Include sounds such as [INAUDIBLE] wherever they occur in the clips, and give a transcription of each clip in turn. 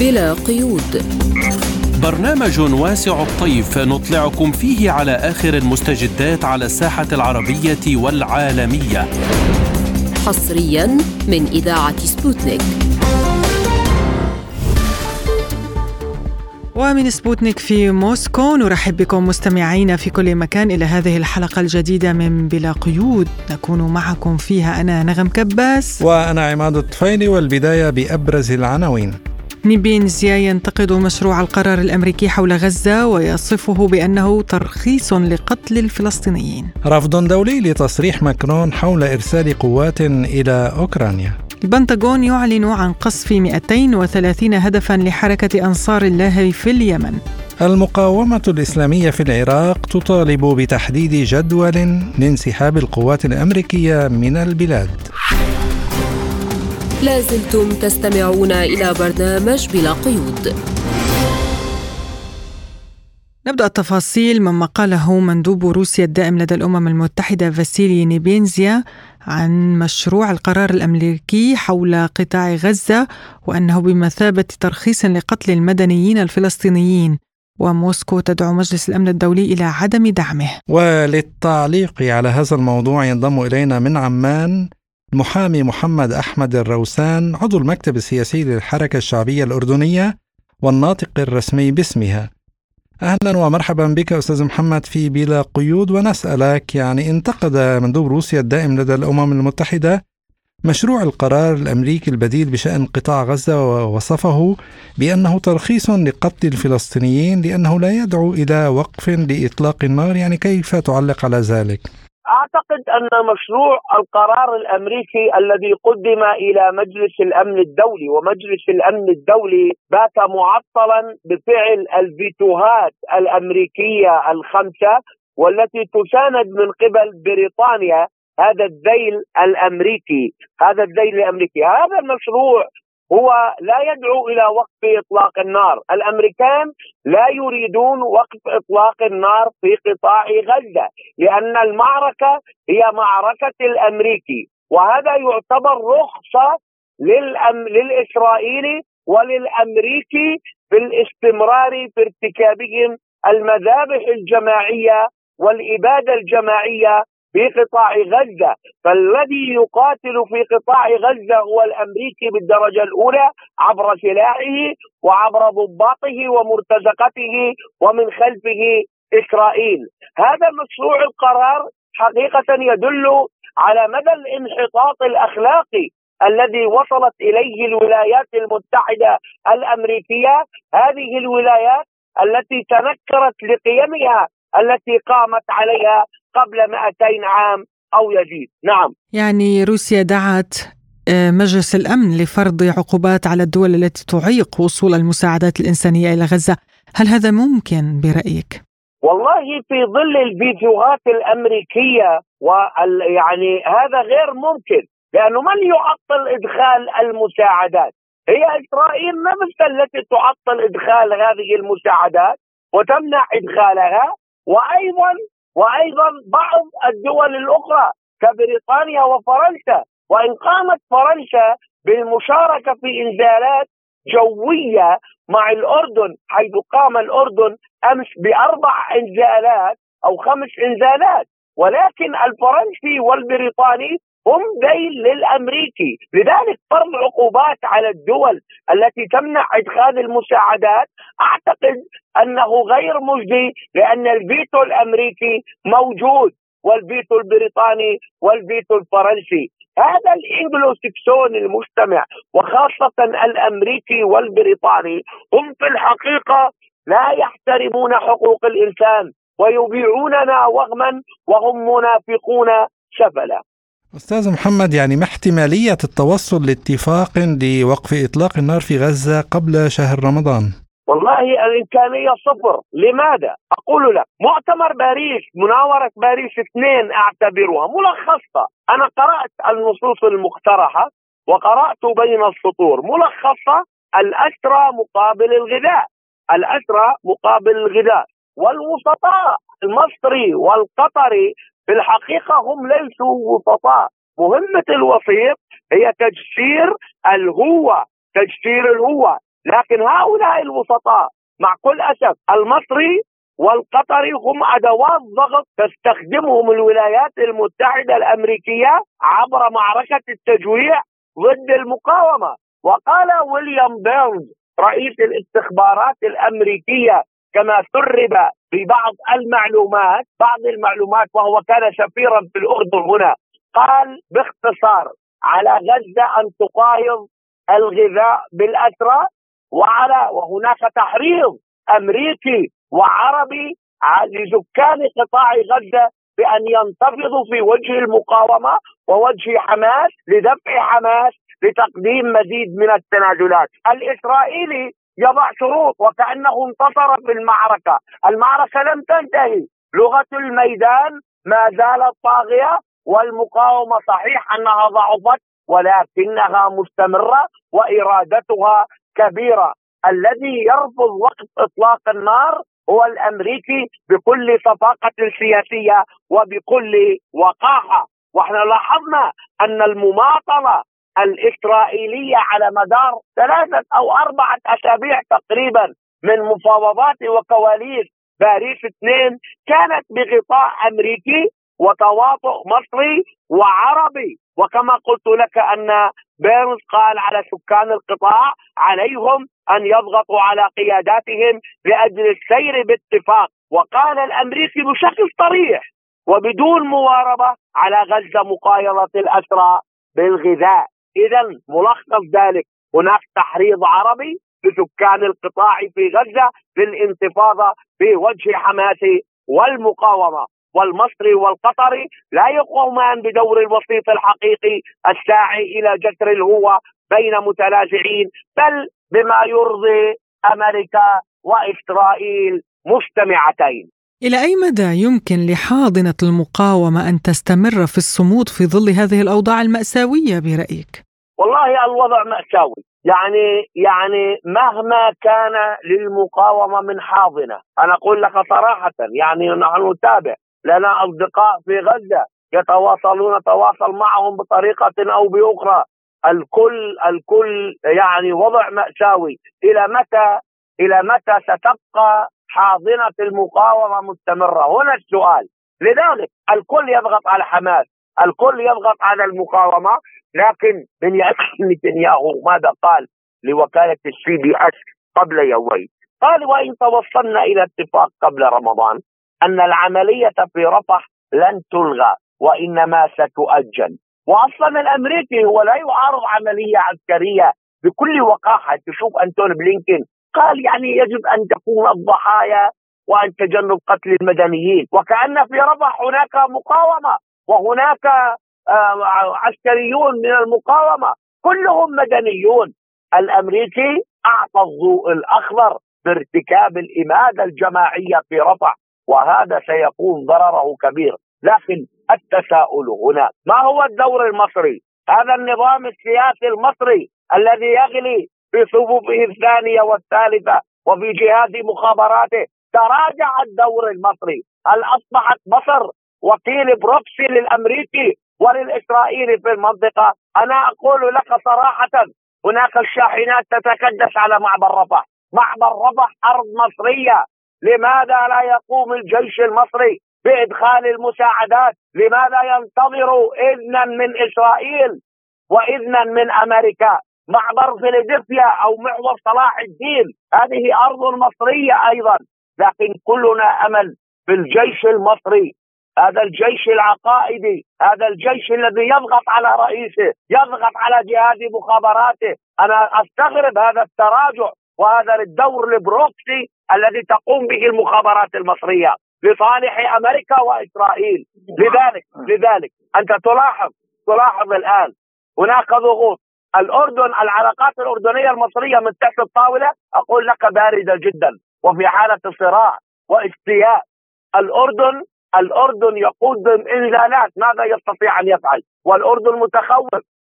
بلا قيود. برنامج واسع الطيف نطلعكم فيه على آخر المستجدات على الساحة العربية والعالمية. حصريا من إذاعة سبوتنيك. ومن سبوتنيك في موسكو نرحب بكم مستمعين في كل مكان إلى هذه الحلقة الجديدة من بلا قيود. نكون معكم فيها أنا نغم كباس. وأنا عماد الطفيلي والبداية بأبرز العناوين. نيبينزيا ينتقد مشروع القرار الأمريكي حول غزة ويصفه بأنه ترخيص لقتل الفلسطينيين. رفض دولي لتصريح ماكرون حول إرسال قوات إلى أوكرانيا. البنتاغون يعلن عن قصف 230 هدفا لحركة أنصار الله في اليمن. المقاومة الإسلامية في العراق تطالب بتحديد جدول لانسحاب القوات الأمريكية من البلاد. لازلتم تستمعون إلى برنامج بلا قيود. نبدأ التفاصيل مما قاله مندوب روسيا الدائم لدى الأمم المتحدة فاسيلي نيبينزيا عن مشروع القرار الأمريكي حول قطاع غزة وأنه بمثابة ترخيص لقتل المدنيين الفلسطينيين. وموسكو تدعو مجلس الأمن الدولي إلى عدم دعمه. وللتعليق على هذا الموضوع ينضم إلينا من عمان المحامي محمد أحمد الروسان عضو المكتب السياسي للحركة الشعبية الأردنية والناطق الرسمي باسمها أهلا ومرحبا بك أستاذ محمد في بلا قيود ونسألك يعني انتقد مندوب روسيا الدائم لدى الأمم المتحدة مشروع القرار الأمريكي البديل بشأن قطاع غزة ووصفه بأنه ترخيص لقتل الفلسطينيين لأنه لا يدعو إلى وقف لإطلاق النار يعني كيف تعلق على ذلك؟ أعتقد أن مشروع القرار الأمريكي الذي قدم إلى مجلس الأمن الدولي ومجلس الأمن الدولي بات معطلا بفعل الفيتوهات الأمريكية الخمسة والتي تساند من قبل بريطانيا هذا الذيل الأمريكي. هذا الذيل الأمريكي. هذا المشروع هو لا يدعو إلى وقف إطلاق النار، الأمريكان لا يريدون وقف إطلاق النار في قطاع غزة، لأن المعركة هي معركة الأمريكي، وهذا يعتبر رخصة للأم... للإسرائيلي وللأمريكي في الاستمرار في ارتكابهم المذابح الجماعية والإبادة الجماعية في قطاع غزة. فالذي يقاتل في قطاع غزة هو الأمريكي بالدرجة الأولى عبر سلاحه وعبر ضباطه ومرتزقته ومن خلفه إسرائيل. هذا مشروع القرار حقيقة يدل على مدى الانحطاط الأخلاقي الذي وصلت إليه الولايات المتحدة الأمريكية. هذه الولايات التي تنكرت لقيمها التي قامت عليها قبل 200 عام أو يزيد. نعم. يعني روسيا دعت آه، مجلس الأمن لفرض عقوبات على الدول التي تعيق وصول المساعدات الإنسانية إلى غزة. هل هذا ممكن برأيك؟ والله في ظل الفيديوهات الأمريكية ويعني هذا غير ممكن لأنه من يعطل إدخال المساعدات؟ هي إسرائيل نفسها التي تعطل إدخال هذه المساعدات وتمنع إدخالها وأيضا وأيضا بعض الدول الأخرى كبريطانيا وفرنسا. وإن قامت فرنسا بالمشاركة في إنزالات جوية مع الأردن حيث قام الأردن أمس بأربع إنزالات أو خمس إنزالات. ولكن الفرنسي والبريطاني هم ذيل للأمريكي، لذلك فرض عقوبات على الدول التي تمنع إدخال المساعدات. أعتقد أنه غير مجدي لأن الفيتو الأمريكي موجود والفيتو البريطاني والفيتو الفرنسي. هذا الانجلو سكسون المجتمع وخاصة الأمريكي والبريطاني هم في الحقيقة لا يحترمون حقوق الإنسان ويبيعوننا وهما وهم منافقون سفلا أستاذ محمد يعني ما احتمالية التوصل لاتفاق لوقف إطلاق النار في غزة قبل شهر رمضان؟ والله الإمكانية صفر. لماذا؟ أقول لك مؤتمر باريس مناورة باريس اثنين أعتبرها ملخصة. أنا قرأت النصوص المقترحة وقرأت بين السطور. ملخصة الأسرى مقابل الغذاء. الأسرى مقابل الغذاء. والوسطاء المصري والقطري في الحقيقة هم ليسوا وسطاء. مهمة الوسيط هي تجسير الهوة تجسير الهوة لكن هؤلاء الوسطاء مع كل أسف المصري والقطري هم أدوات ضغط تستخدمهم الولايات المتحدة الأمريكية عبر معركة التجويع ضد المقاومة. وقال ويليام بيرنز رئيس الإستخبارات الأمريكية كما سرب في بعض المعلومات بعض المعلومات وهو كان سفيرا في الأردن هنا قال باختصار على غزة أن تقايض الغذاء بالأسرى وعلى وهناك تحريض أمريكي وعربي لسكان قطاع غزة بأن ينتفضوا في وجه المقاومة ووجه حماس لدفع حماس لتقديم مزيد من التنازلات. الإسرائيلي يضع شروط وكأنه انتصر في المعركة، المعركه لم تنتهي، لغة الميدان ما زالت طاغية والمقاومة صحيح أنها ضعفت ولكنها مستمرة وإرادتها كبيرة. الذي يرفض وقت إطلاق النار هو الأمريكي بكل صفاقة سياسية وبكل وقاحة. وإحنا لاحظنا أن المماطلة الإسرائيلية على مدار ثلاثة أو أربعة أسابيع تقريبا من مفاوضات وكواليس باريس اثنين كانت بغطاء أمريكي وتواطؤ مصري وعربي. وكما قلت لك أن بيرنز قال على سكان القطاع عليهم أن يضغطوا على قياداتهم لأجل السير باتفاق. وقال الأمريكي بشكل صريح وبدون مواربة على غزة مقايضة الأسرى بالغذاء. اذا ملخص ذلك هناك تحريض عربي لسكان القطاع في غزة للانتفاضه في وجه حماس والمقاومة والمصري والقطري لا يقومان بدور الوسيط الحقيقي الساعي إلى جسر الهوة بين متنازعين بل بما يرضي أمريكا وإسرائيل مجتمعتين. إلى أي مدى يمكن لحاضنة المقاومة أن تستمر في الصمود في ظل هذه الأوضاع المأساوية برأيك؟ والله الوضع مأساوي، يعني يعني مهما كان للمقاومة من حاضنة، أنا أقول لك صراحة يعني نحن نتابع. لنا أصدقاء في غزة يتواصلون نتواصل معهم بطريقة أو بأخرى. الكل الكل يعني وضع مأساوي. إلى متى؟ إلى متى ستبقى حاضنة المقاومة مستمرة. هنا السؤال. لذلك الكل يضغط على حماس الكل يضغط على المقاومة لكن بنيامين [LAUGHS] نتنياهو ماذا قال لوكالة ال CBS قبل يومين. قال وإن توصلنا إلى اتفاق قبل رمضان أن العملية في رفح لن تلغى وإنما ستؤجل. وأصلا الأمريكي هو لا يعارض عملية عسكرية بكل وقاحة. تشوف انتون بلينكن قال يعني يجب أن تكون الضحايا وأن تجنب قتل المدنيين. وكأن في رفح هناك مقاومة وهناك آه، عسكريون من المقاومة. كلهم مدنيون. الأمريكي أعطى الضوء الأخضر بارتكاب الإمادة الجماعية في رفح وهذا سيكون ضرره كبير. لكن التساؤل هنا ما هو الدور المصري؟ هذا النظام السياسي المصري الذي يغلي في صفوفه الثانية والثالثة وفي جهاز مخابراته. تراجع الدور المصري. هل أصبحت مصر وكيل بروكسي للأمريكي وللإسرائيلي في المنطقة؟ أنا أقول لك صراحة هناك الشاحنات تتكدس على معبر رفح. معبر رفح أرض مصرية. لماذا لا يقوم الجيش المصري بإدخال المساعدات؟ لماذا ينتظروا اذنا من إسرائيل واذنا من أمريكا؟ معبر فيلادلفيا أو محور صلاح الدين. هذه أرض مصرية أيضا لكن كلنا أمل في الجيش المصري. هذا الجيش العقائدي هذا الجيش الذي يضغط على رئيسه يضغط على جهاز مخابراته. أنا أستغرب هذا التراجع وهذا الدور ال proxy الذي تقوم به المخابرات المصرية لصالح أمريكا وإسرائيل. لذلك لذلك أنت تلاحظ تلاحظ الآن هناك ضغوط. الأردن العلاقات الأردنية المصرية من تحت الطاولة أقول لك باردة جدا وفي حالة صراع واستياء الأردن الأردن يقود إنزالات ماذا يستطيع أن يفعل؟ والأردن متخوف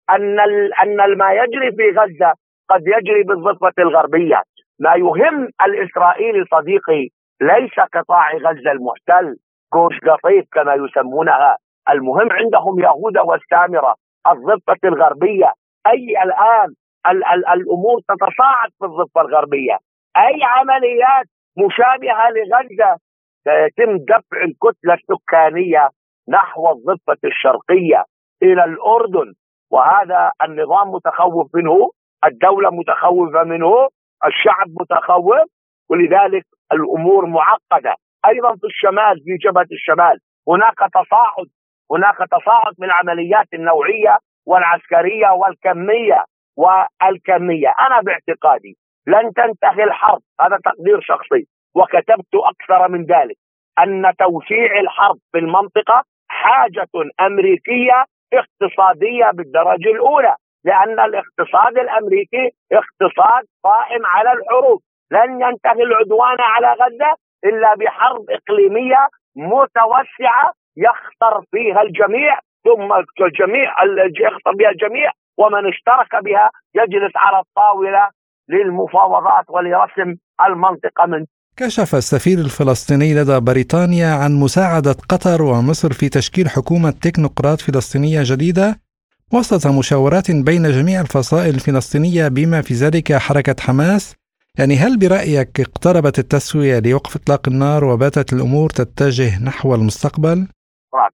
أن أن ما يجري في غزة قد يجري بالضفة الغربية، ما يهم الإسرائيلي صديقي ليس قطاع غزة المحتل كوش قطيف كما يسمونها. المهم عندهم يهوذا والسامره الضفة الغربية. أي الآن ال ال الأمور تتصاعد في الضفة الغربية. أي عمليات مشابهة لغزة سيتم دفع الكتلة السكانية نحو الضفة الشرقية إلى الأردن. وهذا النظام متخوف منه الدولة متخوفة منه الشعب متخوف ولذلك الأمور معقدة. أيضا في الشمال في جبهة الشمال هناك تصاعد هناك تصاعد من العمليات النوعية والعسكرية والكمية والكمية. أنا باعتقادي لن تنتهي الحرب. هذا تقدير شخصي. وكتبت أكثر من ذلك أن توسيع الحرب في المنطقة حاجة أمريكية اقتصادية بالدرجة الأولى لأن الاقتصاد الأمريكي اقتصاد قائم على الحروب. لن ينتهي العدوان على غزة إلا بحرب إقليمية متوسعة يخطر فيها الجميع. ثم الجميع يخطر بها الجميع ومن اشترك بها يجلس على الطاولة للمفاوضات ولرسم المنطقة من كشف السفير الفلسطيني لدى بريطانيا عن مساعدة قطر ومصر في تشكيل حكومة تكنوقراط فلسطينية جديدة وسط مشاورات بين جميع الفصائل الفلسطينية بما في ذلك حركة حماس يعني هل برأيك اقتربت التسوية لوقف إطلاق النار وباتت الأمور تتجه نحو المستقبل؟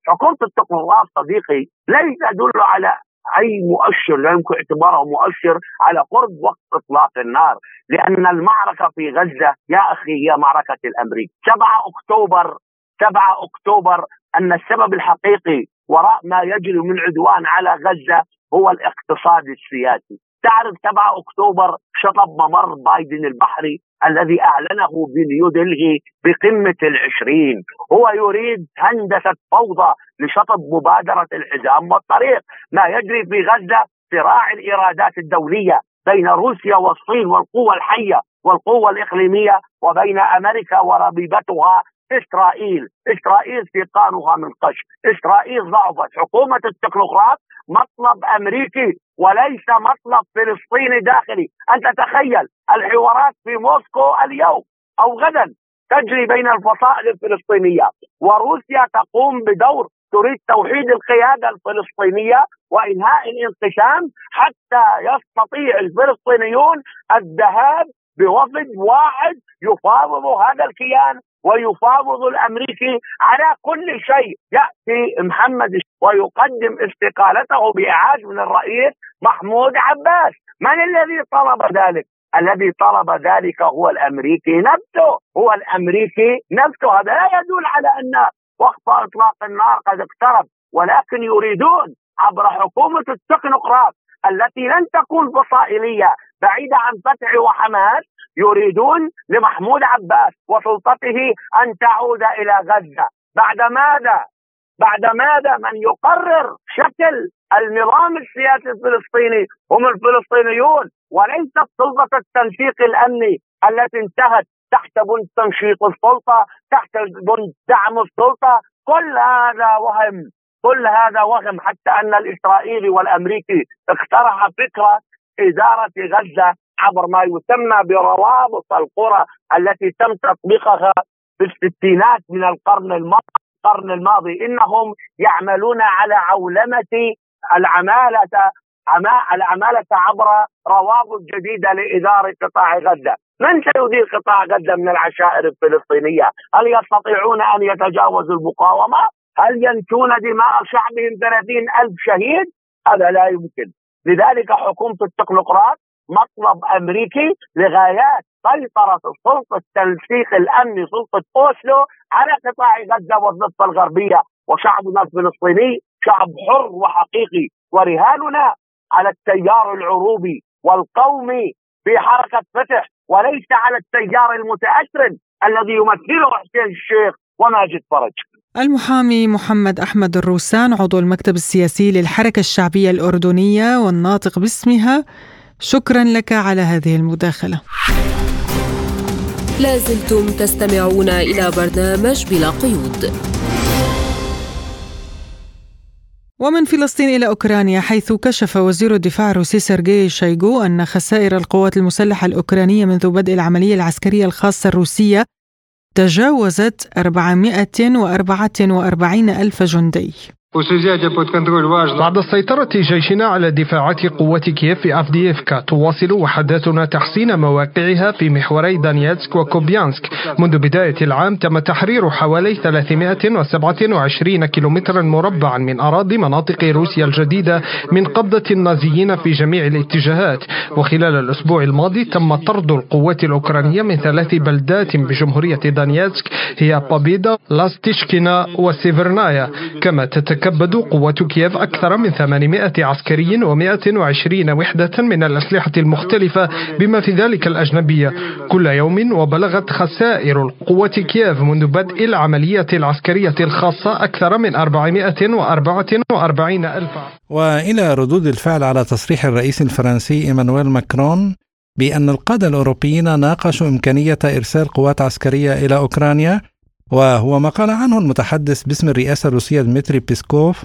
حكومة التكنوقراط صديقي لا يدل على أي مؤشر لا يمكن اعتباره مؤشر على قرب وقت إطلاق النار. لأن المعركة في غزة يا أخي هي معركة الامريكا 7 أكتوبر 7 أكتوبر أن السبب الحقيقي وراء ما يجري من عدوان على غزة هو الاقتصاد السياسي. تعرف 7 أكتوبر شطب ممر بايدن البحري؟ الذي أعلنه بنيودلهي بقمة العشرين. هو يريد هندسة فوضى لشطب مبادرة الحزام والطريق ما يجري في غزة صراع الإيرادات الدولية بين روسيا والصين والقوى الحية والقوة الإقليمية وبين أمريكا وربيبتها إسرائيل. إسرائيل ثقانها من قش إسرائيل ضعفت. حكومة التكنوقراط مطلب أمريكي وليس مطلب فلسطيني داخلي. أنت تخيل الحوارات في موسكو اليوم أو غدا تجري بين الفصائل الفلسطينية. وروسيا تقوم بدور تريد توحيد القيادة الفلسطينية وإنهاء الانقسام حتى يستطيع الفلسطينيون الذهاب بوفد واحد يفاوض هذا الكيان ويفاوض الأمريكي على كل شيء. يأتي محمد ويقدم استقالته بإعاز من الرئيس محمود عباس. من الذي طلب ذلك؟ الذي طلب ذلك هو الأمريكي نفسه هو الأمريكي نفسه. هذا لا يدل على أن وقت أطلاق النار قد اقترب ولكن يريدون عبر حكومة التكنوقراط التي لن تكون فصائلية بعيدة عن فتح وحماس يريدون لمحمود عباس وسلطته أن تعود إلى غزة. بعد ماذا؟ بعد ماذا؟ من يقرر شكل النظام السياسي الفلسطيني هم الفلسطينيون وليست سلطه التنسيق الأمني التي انتهت تحت بند تنشيط السلطة تحت بند دعم السلطة. كل هذا وهم كل هذا وهم حتى أن الإسرائيلي والأمريكي اقترح فكرة اداره غزة عبر ما يسمى بروابط القرى التي تم تطبيقها في الستينات من القرن الماضي القرن الماضي. إنهم يعملون على عولمة العماله العمالة عبر روابط جديدة لإدارة قطاع غزة، من سيدير قطاع غزة من العشائر الفلسطينية؟ هل يستطيعون أن يتجاوزوا المقاومة؟ هل ينتون دماء شعبهم 30 ألف شهيد؟ هذا لا يمكن لذلك حكومة التكنوقراط مطلب أمريكي لغايات سيطرة سلطة التنسيق الأمني سلطة أوسلو على قطاع غزة والضفة الغربية وشعبنا الفلسطيني شعب حر وحقيقي. ورهاننا على التيار العروبي والقومي في حركة فتح وليس على التيار المتأثر الذي يمثله حسين الشيخ وماجد فرج. المحامي محمد أحمد الروسان عضو المكتب السياسي للحركة الشعبية الأردنية والناطق باسمها شكرا لك على هذه المداخلة. لازلتم تستمعون إلى برنامج بلا قيود. ومن فلسطين إلى أوكرانيا حيث كشف وزير الدفاع الروسي سيرجي شايغو أن خسائر القوات المسلحة الأوكرانية منذ بدء العملية العسكرية الخاصة الروسية تجاوزت 444 ألف جندي. بعد السيطرة جيشنا على دفاعات قوات كييف في أفدييفكا تواصل وحداتنا تحسين مواقعها في محوري دانيتسك وكوبيانسك. منذ بداية العام تم تحرير حوالي 327 كيلومترا مربعا من أراضي مناطق روسيا الجديدة من قبضة النازيين في جميع الاتجاهات. وخلال الأسبوع الماضي تم طرد القوات الأوكرانية من ثلاث بلدات بجمهورية دانيتسك هي بابيدا لاستيشكينا وسيفرنايا. كما تتكبد قوات كييف أكثر من 800 عسكري و120 وحدة من الأسلحة المختلفة بما في ذلك الأجنبية. كل يوم وبلغت خسائر القوات كييف منذ بدء العملية العسكرية الخاصة أكثر من 444 ألف وإلى ردود الفعل على تصريح الرئيس الفرنسي إيمانويل ماكرون بأن القادة الأوروبيين ناقشوا إمكانية إرسال قوات عسكرية إلى أوكرانيا وهو ما قال عنه المتحدث باسم الرئاسة الروسية دمتري بيسكوف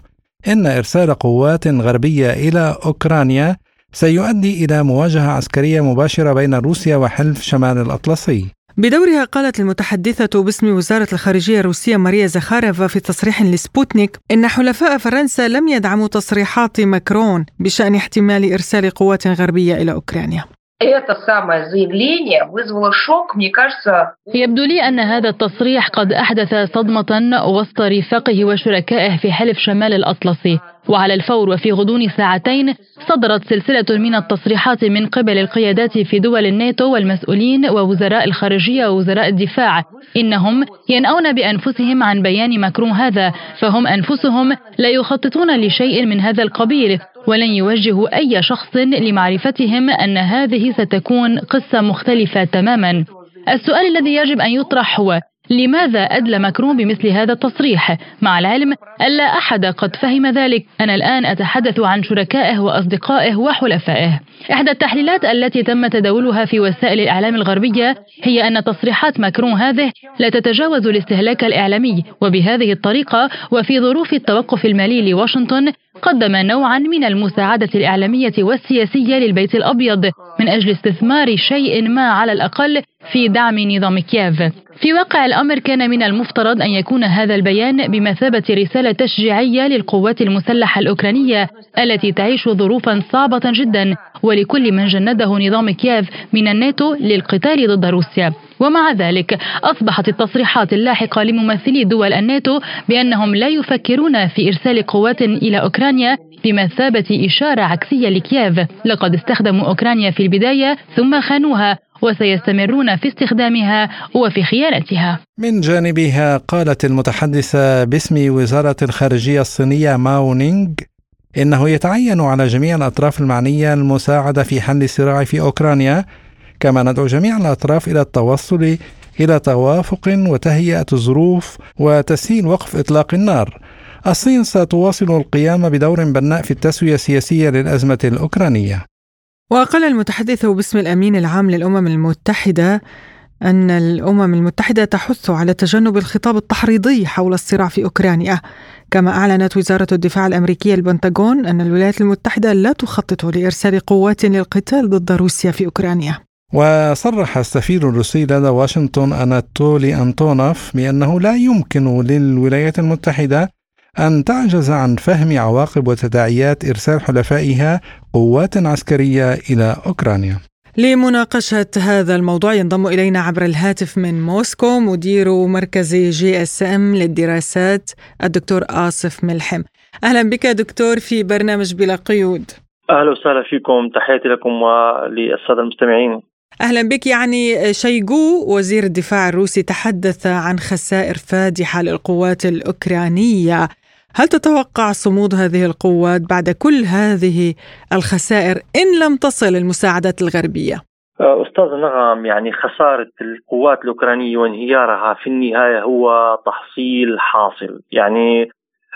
إن إرسال قوات غربية إلى أوكرانيا سيؤدي إلى مواجهة عسكرية مباشرة بين روسيا وحلف شمال الأطلسي. بدورها قالت المتحدثة باسم وزارة الخارجية الروسية ماريا زخاريفا في تصريح لسبوتنيك إن حلفاء فرنسا لم يدعموا تصريحات ماكرون بشأن احتمال إرسال قوات غربية إلى أوكرانيا. это самое заявление вызвало шок, мне кажется... يبدو لي أن هذا التصريح قد أحدث صدمة وسط رفاقه وشركائه في حلف شمال الأطلسي وعلى الفور وفي غضون ساعتين صدرت سلسلة من التصريحات من قبل القيادات في دول الناتو والمسؤولين ووزراء الخارجية ووزراء الدفاع. إنهم ينأون بأنفسهم عن بيان ماكرون هذا فهم أنفسهم لا يخططون لشيء من هذا القبيل ولن يوجهوا أي شخص لمعرفتهم أن هذه ستكون قصة مختلفة تماما. السؤال الذي يجب أن يطرح هو لماذا أدلى ماكرون بمثل هذا التصريح؟ مع العلم ألا أحد قد فهم ذلك. أنا الآن أتحدث عن شركائه وأصدقائه وحلفائه. إحدى التحليلات التي تم تداولها في وسائل الإعلام الغربية هي أن تصريحات ماكرون هذه لا تتجاوز الاستهلاك الإعلامي وبهذه الطريقة وفي ظروف التوقف المالي لواشنطن قدم نوعا من المساعدة الإعلامية والسياسية للبيت الأبيض من أجل استثمار شيء ما على الأقل في دعم نظام كييف. في واقع الأمر كان من المفترض أن يكون هذا البيان بمثابة رسالة تشجيعية للقوات المسلحة الأوكرانية التي تعيش ظروفا صعبة جدا ولكل من جنده نظام كييف من الناتو للقتال ضد روسيا. ومع ذلك أصبحت التصريحات اللاحقة لممثلي دول الناتو بأنهم لا يفكرون في إرسال قوات إلى أوكرانيا بمثابة إشارة عكسية لكييف لقد استخدموا أوكرانيا في البداية ثم خانوها وسيستمرون في استخدامها وفي خيانتها. من جانبها قالت المتحدثة باسم وزارة الخارجية الصينية ماو نينغ إنه يتعين على جميع الأطراف المعنية المساعدة في حل الصراع في أوكرانيا كما ندعو جميع الأطراف إلى التوصل إلى توافق وتهيئة الظروف وتسهيل وقف إطلاق النار. الصين ستواصل القيام بدور بناء في التسوية السياسية للأزمة الأوكرانية. وقال المتحدث باسم الأمين العام للأمم المتحدة أن الأمم المتحدة تحث على تجنب الخطاب التحريضي حول الصراع في أوكرانيا. كما أعلنت وزارة الدفاع الأمريكية البنتاغون أن الولايات المتحدة لا تخطط لإرسال قوات للقتال ضد روسيا في أوكرانيا. وصرح السفير الروسي لدى واشنطن أناتولي أنتونوف بأنه لا يمكن للولايات المتحدة أن تعجز عن فهم عواقب وتداعيات إرسال حلفائها قوات عسكرية إلى أوكرانيا. لمناقشة هذا الموضوع ينضم إلينا عبر الهاتف من موسكو مدير مركز GSM للدراسات الدكتور آصف ملحم. أهلا بك دكتور في برنامج بلا قيود. أهلا وسهلا فيكم. تحياتي لكم وللسادة المستمعين. أهلا بك. يعني شيغو وزير الدفاع الروسي تحدث عن خسائر فادحة للقوات الأوكرانية. هل تتوقع صمود هذه القوات بعد كل هذه الخسائر إن لم تصل المساعدات الغربية؟ أستاذ نغم يعني خسارة القوات الأوكرانية وانهيارها في النهاية هو تحصيل حاصل. يعني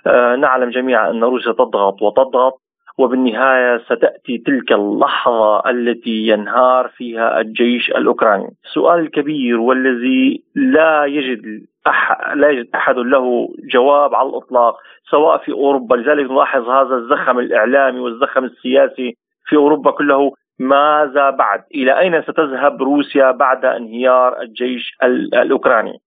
آه، نعلم جميعا أن روسيا تضغط وتضغط وبالنهاية ستأتي تلك اللحظة التي ينهار فيها الجيش الأوكراني. السؤال الكبير والذي لا يجد أح... لا يجد أحد له جواب على الإطلاق سواء في أوروبا لذلك نلاحظ هذا الزخم الإعلامي والزخم السياسي في أوروبا كله ماذا بعد؟ إلى أين ستذهب روسيا بعد انهيار الجيش الأوكراني؟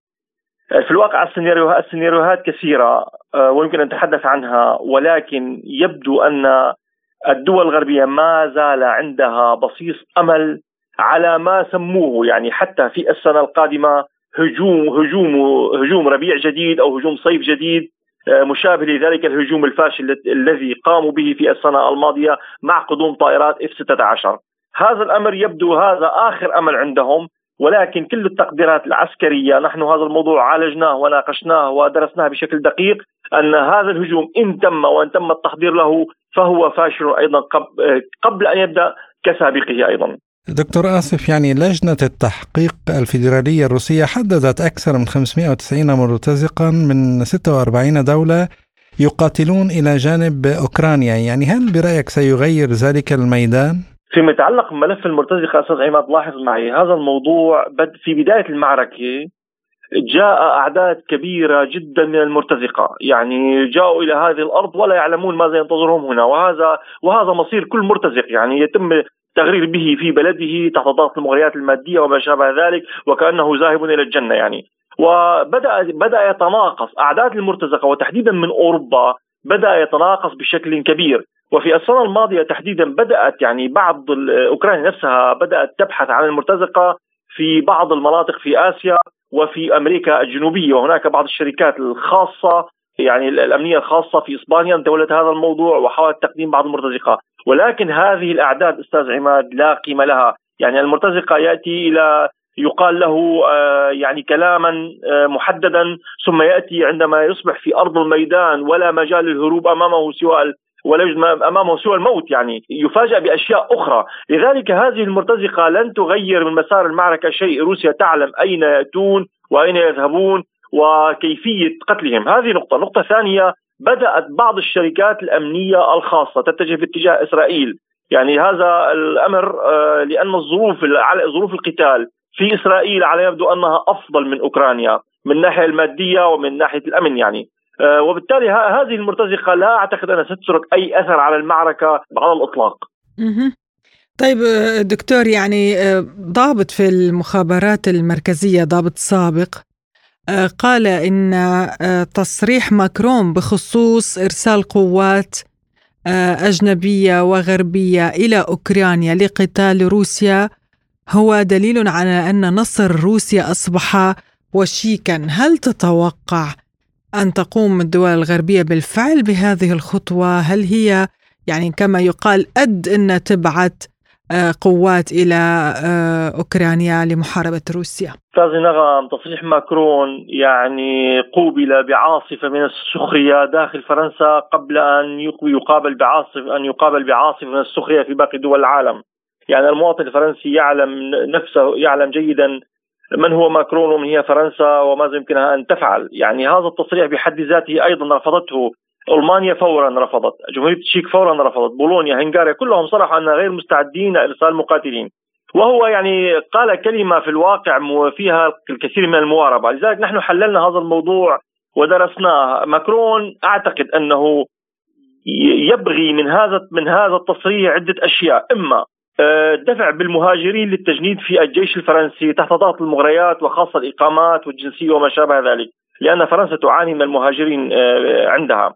في الواقع السيناريوهات السيناريوهات كثيرة ويمكن أن نتحدث عنها ولكن يبدو أن الدول الغربية ما زال عندها بصيص أمل على ما سموه يعني حتى في السنة القادمة هجوم هجوم هجوم ربيع جديد أو هجوم صيف جديد آه، مشابه لذلك الهجوم الفاشل الذي قاموا به في السنة الماضية مع قدوم طائرات اف 16 هذا الأمر يبدو هذا آخر أمل عندهم ولكن كل التقديرات العسكرية نحن هذا الموضوع عالجناه وناقشناه ودرسناه بشكل دقيق أن هذا الهجوم إن تم وإن تم التحضير له فهو فاشل أيضا قبل أن يبدأ كسابقه أيضا. دكتور آسف يعني لجنة التحقيق الفيدرالية الروسية حددت أكثر من 590 مرتزقا من 46 دولة يقاتلون إلى جانب أوكرانيا يعني هل برأيك سيغير ذلك الميدان؟ فيما يتعلق بملف المرتزقة أستاذ عماد لاحظ معي هذا الموضوع بد في بداية المعركة جاء أعداد كبيرة جدا من المرتزقة. يعني جاءوا إلى هذه الأرض ولا يعلمون ماذا ينتظرهم هنا. وهذا وهذا مصير كل مرتزق. يعني يتم التغرير به في بلده تحت ضغط المغريات المادية وما شابه ذلك وكأنه ذاهب إلى الجنة يعني. وبدا بدأ يتناقص. أعداد المرتزقة وتحديدا من أوروبا بدأ يتناقص بشكل كبير. وفي السنة الماضية تحديدا بدأت يعني بعض أوكرانيا نفسها بدأت تبحث عن المرتزقة في بعض المناطق في آسيا. وفي أمريكا الجنوبية. وهناك بعض الشركات الخاصة يعني الأمنية الخاصة في إسبانيا تولت هذا الموضوع وحاولت تقديم بعض المرتزقة. ولكن هذه الأعداد أستاذ عماد لا قيمة لها. يعني المرتزقة يأتي إلى يقال له آه، يعني كلاما آه، محددا ثم يأتي عندما يصبح في أرض الميدان ولا مجال للهروب أمامه سوى ولا يوجد امامه سوى الموت يعني يفاجأ بأشياء أخرى، لذلك هذه المرتزقة لن تغير من مسار المعركة شيء، روسيا تعلم أين يأتون وأين يذهبون وكيفية قتلهم، هذه نقطة، نقطة ثانية بدأت بعض الشركات الأمنية الخاصة تتجه في اتجاه إسرائيل. يعني هذا الأمر آه، لأن الظروف ظروف القتال في إسرائيل على يبدو أنها أفضل من أوكرانيا من الناحية المادية ومن ناحية الأمن يعني. وبالتالي هذه المرتزقة لا أعتقد أنها ستترك أي أثر على المعركة على الإطلاق. طيب آه، دكتور يعني ضابط في المخابرات المركزية ضابط سابق آه، قال آه، تصريح ماكرون بخصوص إرسال قوات آه، أجنبية وغربية إلى أوكرانيا لقتال روسيا هو دليل على أن نصر روسيا أصبح وشيكا هل تتوقع أن تقوم الدول الغربية بالفعل بهذه الخطوة هل هي يعني كما يقال أد أن تبعث آه، قوات إلى آه، أوكرانيا لمحاربة روسيا. أستاذ نغم تصريح ماكرون يعني قوبل بعاصفه من السخرية داخل فرنسا قبل أن يقابل بعاصفه أن يقابل بعاصفه من السخرية في باقي دول العالم. يعني المواطن الفرنسي يعلم نفسه يعلم جيدا من هو ماكرون ومن هي فرنسا وماذا يمكنها أن تفعل، يعني هذا التصريح بحد ذاته أيضا رفضته ألمانيا فورا رفضت، جمهورية التشيك فورا رفضت، بولونيا، هنغاريا كلهم صرحوا اننا غير مستعدين لارسال مقاتلين. وهو يعني قال كلمة في الواقع فيها الكثير من المواربة، لذلك نحن حللنا هذا الموضوع ودرسناه، ماكرون أعتقد أنه يبغي من هذا من هذا التصريح عدة أشياء، إما آه، دفع بالمهاجرين للتجنيد في الجيش الفرنسي تحت ضغط المغريات وخاصة الإقامات والجنسية وما شابه ذلك، لأن فرنسا تعاني من المهاجرين آه، عندها.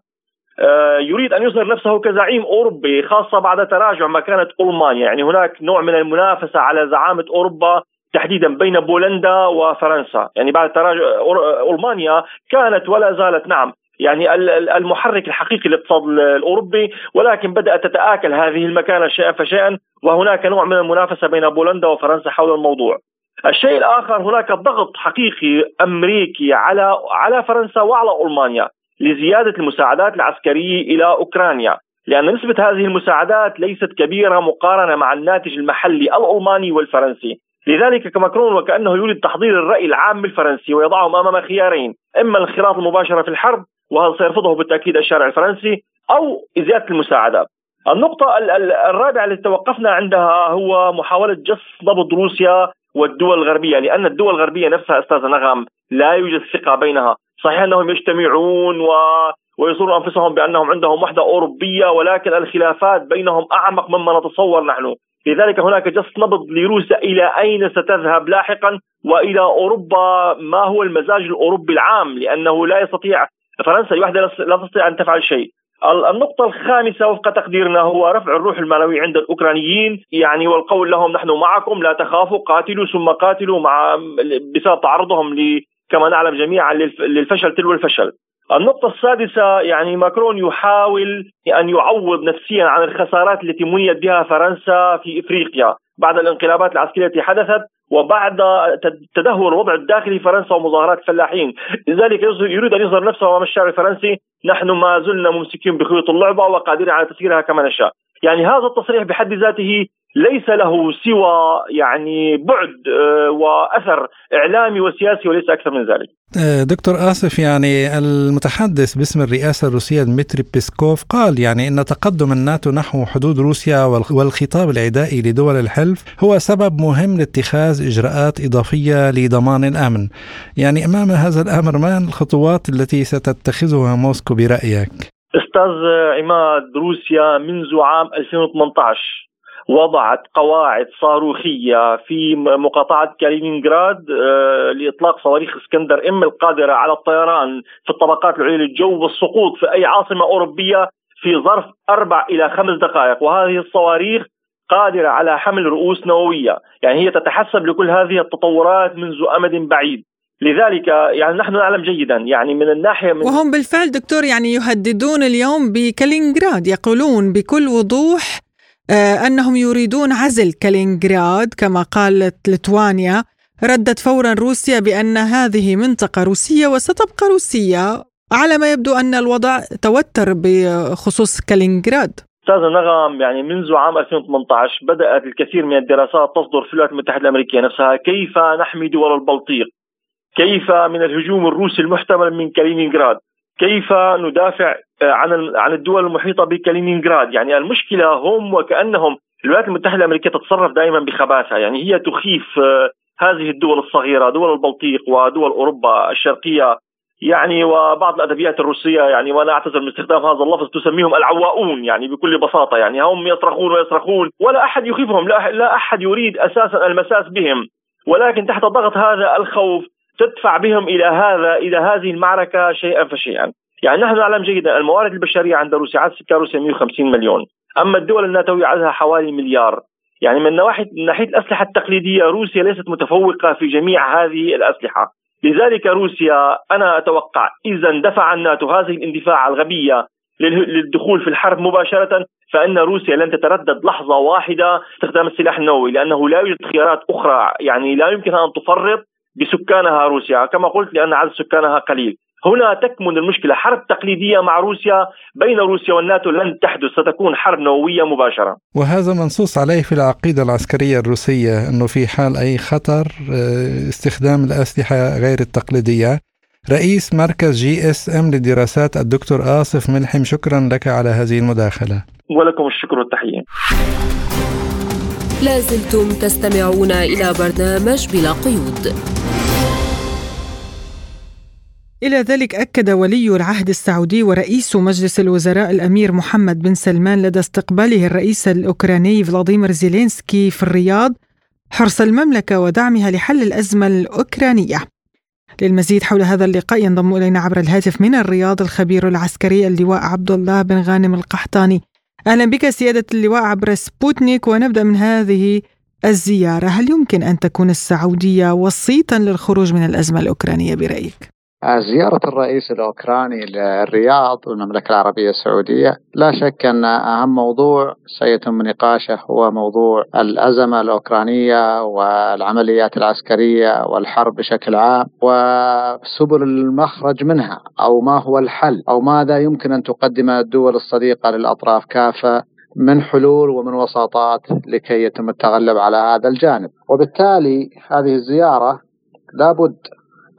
آه، يريد أن يظهر نفسه كزعيم أوروبي خاصة بعد تراجع مكانه ألمانيا، يعني هناك نوع من المنافسة على زعامة أوروبا تحديدا بين بولندا وفرنسا، يعني بعد تراجع ألمانيا كانت ولا زالت نعم يعني المحرك الحقيقي للاقتصاد الأوروبي ولكن بدأت تتآكل هذه المكانة شيئا فشيئا وهناك نوع من المنافسة بين بولندا وفرنسا حول الموضوع. الشيء الآخر هناك ضغط حقيقي أمريكي على على فرنسا وعلى ألمانيا لزيادة المساعدات العسكرية إلى أوكرانيا لأن نسبة هذه المساعدات ليست كبيرة مقارنة مع الناتج المحلي الألماني والفرنسي لذلك ماكرون وكأنه يريد تحضير الرأي العام الفرنسي ويضعهم أمام خيارين إما الانخراط المباشره في الحرب وهذا سيرفضه بالتأكيد الشارع الفرنسي أو زيادة المساعدات النقطة الرابعة التي توقفنا عندها هو محاولة جس ضبط روسيا والدول الغربية لأن الدول الغربية نفسها أستاذ نغم لا يوجد ثقة بينها. صحيح أنهم يجتمعون و ويصورون أنفسهم بأنهم عندهم وحدة أوروبية ولكن الخلافات بينهم أعمق مما نتصور نحن، لذلك هناك جس نبض لروسيا إلى أين ستذهب لاحقا وإلى أوروبا ما هو المزاج الأوروبي العام لأنه لا يستطيع فرنسا لوحدها لا تستطيع أن تفعل شيء. النقطة الخامسة وفق تقديرنا هو رفع الروح المعنوي عند الأوكرانيين. يعني والقول لهم نحن معكم لا تخافوا قاتلوا ثم قاتلوا مع بسبب تعرضهم ل كما نعلم جميعا للفشل تلو الفشل. النقطة السادسة يعني ماكرون يحاول أن يعوض نفسيا عن الخسارات التي منيت بها فرنسا في إفريقيا بعد الانقلابات العسكرية التي حدثت. وبعد تدهور الوضع الداخلي في فرنسا ومظاهرات الفلاحين لذلك يريد أن يظهر نفسه أمام الشعب الفرنسي. نحن ما زلنا ممسكين بخيوط اللعبة وقادرين على تسييرها كما نشاء. يعني هذا التصريح بحد ذاته ليس له سوى يعني بعد آه، وأثر إعلامي وسياسي وليس أكثر من ذلك. آه، دكتور آسف يعني المتحدث باسم الرئاسة الروسية دمتري بيسكوف قال يعني إن تقدم الناتو نحو حدود روسيا والخطاب العدائي لدول الحلف هو سبب مهم لاتخاذ إجراءات إضافية لضمان الأمن. يعني أمام هذا الأمر ما الخطوات التي ستتخذها موسكو برأيك؟ أستاذ عماد روسيا منذ عام 2018 وضعت قواعد صاروخية في مقاطعة كالينينغراد آه، لإطلاق صواريخ إسكندر إم القادرة على الطيران في الطبقات العليا للجو والسقوط في أي عاصمة أوروبية في ظرف أربع إلى خمس دقائق. وهذه الصواريخ قادرة على حمل رؤوس نووية. يعني هي تتحسب لكل هذه التطورات منذ أمد بعيد. لذلك يعني نحن نعلم جيدا. يعني من الناحية من وهم بالفعل دكتور يعني يهددون اليوم بكالينغراد يقولون بكل وضوح أنهم يريدون عزل كالينغراد كما قالت لتوانيا ردت فورا روسيا بأن هذه منطقة روسية وستبقى روسية. على ما يبدو أن الوضع توتر بخصوص كالينغراد. أستاذ نغم يعني منذ عام 2018 بدأت الكثير من الدراسات تصدر في الولايات المتحدة الأمريكية نفسها. كيف نحمي دول البلطيق؟ كيف من الهجوم الروسي المحتمل من كالينينغراد كيف ندافع آه، عن عن الدول المحيطة بكالينينغراد. يعني المشكلة هم وكأنهم الولايات المتحدة الأمريكية تتصرف دائما بخباثة. يعني هي تخيف آه، هذه الدول الصغيرة دول البلطيق ودول أوروبا الشرقية. يعني وبعض الأدبيات الروسية يعني وأنا أعتذر من استخدام هذا اللفظ تسميهم العواؤون يعني بكل بساطة. يعني هم يصرخون ويصرخون ولا أحد يخيفهم لا, لا أحد يريد أساسا المساس بهم. ولكن تحت ضغط هذا الخوف تدفع بهم إلى هذا إلى هذه المعركة شيئا فشيئا. يعني نحن نعلم جيدا الموارد البشرية عند روسيا عدد سكان روسيا 150 مليون. أما الدول الناتوية عددها حوالي مليار. يعني من ناحيه من ناحية الأسلحة التقليدية روسيا ليست متفوقة في جميع هذه الأسلحة. لذلك روسيا أنا أتوقع إذا دفع الناتو هذه الاندفاع الغبية للدخول في الحرب مباشرة فإن روسيا لن تتردد لحظة واحدة استخدام السلاح النووي لأنه لا يوجد خيارات أخرى. يعني لا يمكن أن تفرط بسكانها روسيا. كما قلت لأن عدد سكانها قليل. هنا تكمن المشكلة. حرب تقليدية مع روسيا بين روسيا والناتو لن تحدث ستكون حرب نووية مباشرة. وهذا منصوص عليه في العقيدة العسكرية الروسية أنه في حال أي خطر آه، استخدام الأسلحة غير التقليدية. رئيس مركز GSM للدراسات الدكتور آصف ملحم شكرا لك على هذه المداخلة. ولكم الشكر والتحية. لازلتم تستمعون إلى برنامج بلا قيود. إلى ذلك أكد ولي العهد السعودي ورئيس مجلس الوزراء الأمير محمد بن سلمان لدى استقباله الرئيس الأوكراني فلاديمير زيلينسكي في الرياض حرص المملكة ودعمها لحل الأزمة الأوكرانية. للمزيد حول هذا اللقاء ينضم إلينا عبر الهاتف من الرياض الخبير العسكري اللواء عبد الله بن غانم القحطاني. أهلا بك سيادة اللواء عبر سبوتنيك ونبدأ من هذه الزيارة. هل يمكن أن تكون السعودية وسيطا للخروج من الأزمة الأوكرانية برأيك؟ زيارة الرئيس الأوكراني للرياض والمملكة العربية السعودية لا شك أن أهم موضوع سيتم نقاشه هو موضوع الأزمة الأوكرانية والعمليات العسكرية والحرب بشكل عام وسبل المخرج منها أو ما هو الحل أو ماذا يمكن أن تقدم الدول الصديقة للأطراف كافة من حلول ومن وساطات لكي يتم التغلب على هذا الجانب. وبالتالي هذه الزيارة لابد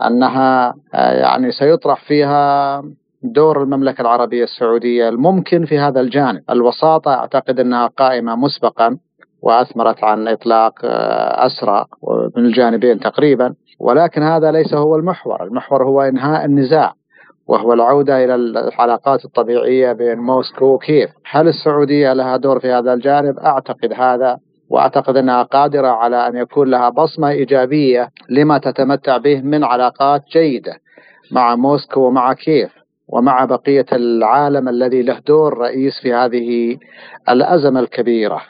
أنها آه، يعني سيطرح فيها دور المملكة العربية السعودية الممكن في هذا الجانب، الوساطة أعتقد أنها قائمة مسبقا وأثمرت عن إطلاق آه، أسرى من الجانبين تقريبا، ولكن هذا ليس هو المحور، المحور هو إنهاء النزاع وهو العودة إلى العلاقات الطبيعية بين موسكو وكييف، هل السعودية لها دور في هذا الجانب؟ أعتقد هذا وأعتقد أنها قادرة على أن يكون لها بصمة إيجابية لما تتمتع به من علاقات جيدة مع موسكو ومع كييف ومع بقية العالم الذي له دور رئيس في هذه الأزمة الكبيرة.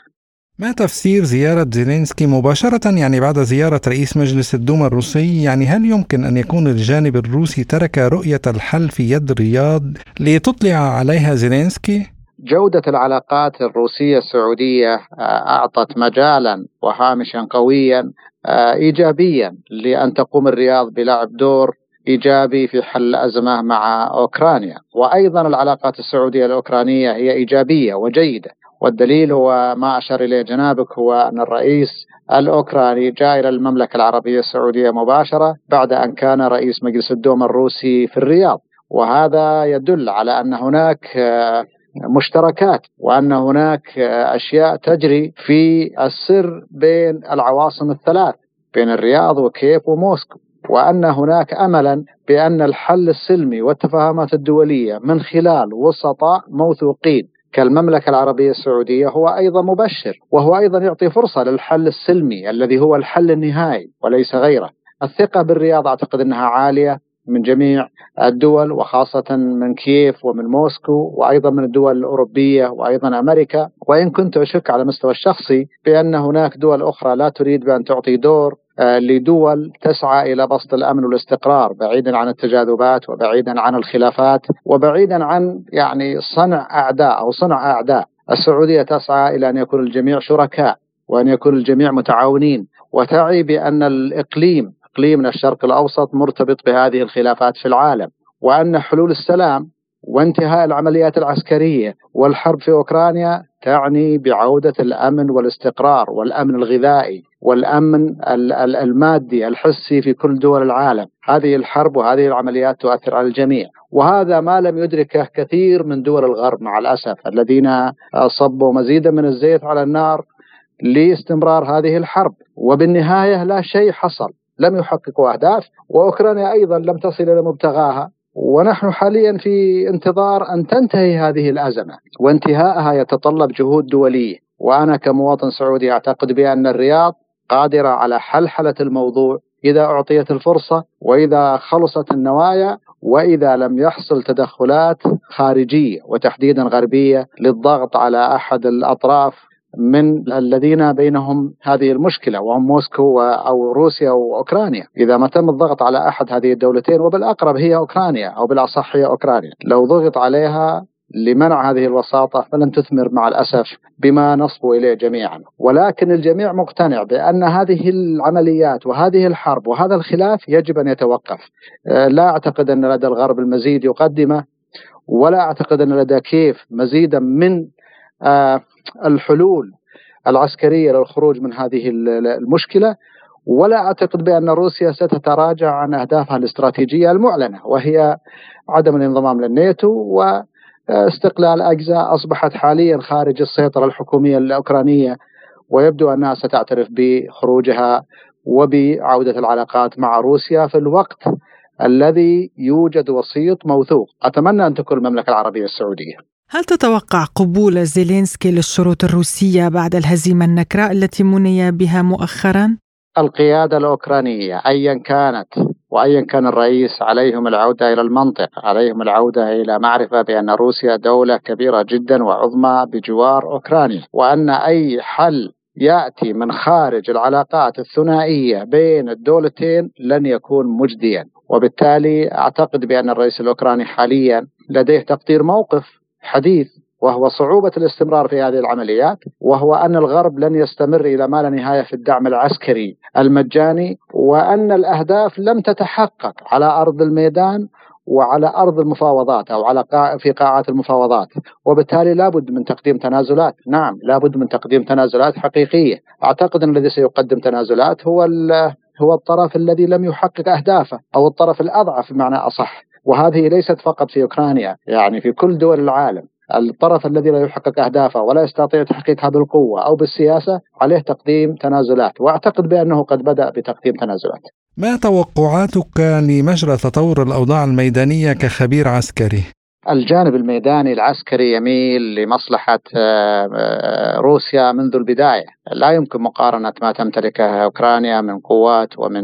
ما تفسير زيارة زيلينسكي مباشرة يعني بعد زيارة رئيس مجلس الدوما الروسي يعني هل يمكن أن يكون الجانب الروسي ترك رؤية الحل في يد رياض لتطلع عليها زيلينسكي؟ جودة العلاقات الروسية السعودية آه، أعطت مجالا وهامشا قويا آه، إيجابيا لأن تقوم الرياض بلعب دور إيجابي في حل الأزمة مع أوكرانيا، وأيضا العلاقات السعودية الأوكرانية هي إيجابية وجيدة، والدليل هو ما أشار إليه جنابك هو أن الرئيس الأوكراني جاء إلى المملكة العربية السعودية مباشرة بعد أن كان رئيس مجلس الدوما الروسي في الرياض، وهذا يدل على أن هناك آه، مشتركات وأن هناك أشياء تجري في السر بين العواصم الثلاث بين الرياض وكيف وموسكو. وأن هناك املا بأن الحل السلمي والتفاهمات الدولية من خلال وسطاء موثوقين. كالمملكة العربية السعودية هو أيضا مبشر وهو أيضا يعطي فرصة للحل السلمي الذي هو الحل النهائي وليس غيره. الثقة بالرياض أعتقد أنها عالية من جميع الدول وخاصة من كييف ومن موسكو وأيضا من الدول الأوروبية وأيضا أمريكا. وإن كنت أشك على المستوى الشخصي بأن هناك دول أخرى لا تريد بأن تعطي دور آه، لدول تسعى إلى بسط الأمن والاستقرار بعيدا عن التجاذبات وبعيدا عن الخلافات وبعيدا عن يعني صنع أعداء أو صنع أعداء. السعودية تسعى إلى أن يكون الجميع شركاء وأن يكون الجميع متعاونين. وتعي بأن الإقليم اقليمنا الشرق الأوسط مرتبط بهذه الخلافات في العالم وأن حلول السلام وانتهاء العمليات العسكرية والحرب في أوكرانيا تعني بعودة الأمن والاستقرار والأمن الغذائي والأمن المادي الحسي في كل دول العالم، هذه الحرب وهذه العمليات تؤثر على الجميع، وهذا ما لم يدركه كثير من دول الغرب مع الأسف الذين صبوا مزيدا من الزيت على النار لاستمرار هذه الحرب، وبالنهاية لا شيء حصل، لم يحققوا أهداف، وأوكرانيا أيضا لم تصل إلى مبتغاها، ونحن حاليا في انتظار أن تنتهي هذه الأزمة. وانتهائها يتطلب جهود دولية. وأنا كمواطن سعودي أعتقد بأن الرياض قادرة على حلحلة الموضوع إذا أعطيت الفرصة وإذا خلصت النوايا وإذا لم يحصل تدخلات خارجية وتحديدا غربية للضغط على أحد الأطراف من الذين بينهم هذه المشكلة وهم موسكو أو روسيا وأوكرانيا إذا ما تم الضغط على أحد هذه الدولتين وبالأقرب هي أوكرانيا أو بالأصح هي أوكرانيا. لو ضغط عليها لمنع هذه الوساطة فلن تثمر مع الأسف بما نصبو إليه جميعا. ولكن الجميع مقتنع بأن هذه العمليات وهذه الحرب وهذا الخلاف يجب أن يتوقف. آه، لا أعتقد أن لدى الغرب المزيد يقدمه ولا أعتقد أن لدى كيف مزيدا من آه، الحلول العسكرية للخروج من هذه المشكلة ولا أعتقد بأن روسيا ستتراجع عن أهدافها الاستراتيجية المعلنة وهي عدم الانضمام للناتو واستقلال أجزاء أصبحت حاليا خارج السيطرة الحكومية الأوكرانية ويبدو أنها ستعترف بخروجها وبعودة العلاقات مع روسيا في الوقت الذي يوجد وسيط موثوق. أتمنى أن تكون المملكة العربية السعودية. هل تتوقع قبول زيلينسكي للشروط الروسية بعد الهزيمة النكراء التي مني بها مؤخرا؟ القيادة الأوكرانية أيا كانت وأيا كان الرئيس عليهم العودة إلى المنطق عليهم العودة إلى معرفة بأن روسيا دولة كبيرة جدا وعظمى بجوار أوكرانيا وأن أي حل يأتي من خارج العلاقات الثنائية بين الدولتين لن يكون مجديا وبالتالي أعتقد بأن الرئيس الأوكراني حاليا لديه تقدير موقف حديث وهو صعوبة الاستمرار في هذه العمليات وهو أن الغرب لن يستمر إلى ما لا نهاية في الدعم العسكري المجاني وأن الأهداف لم تتحقق على أرض الميدان وعلى أرض المفاوضات أو على في قاعات المفاوضات. وبالتالي لابد من تقديم تنازلات. نعم لابد من تقديم تنازلات حقيقية. أعتقد أن الذي سيقدم تنازلات هو هو الطرف الذي لم يحقق أهدافه أو الطرف الأضعف بمعنى أصح. وهذه ليست فقط في أوكرانيا يعني في كل دول العالم الطرف الذي لا يحقق أهدافه ولا يستطيع تحقيقها بالقوه أو بالسياسة عليه تقديم تنازلات وأعتقد بأنه قد بدأ بتقديم تنازلات. ما توقعاتك لمجرى تطور الأوضاع الميدانية كخبير عسكري؟ الجانب الميداني العسكري يميل لمصلحة آه، روسيا منذ البداية لا يمكن مقارنة ما تمتلكه أوكرانيا من قوات ومن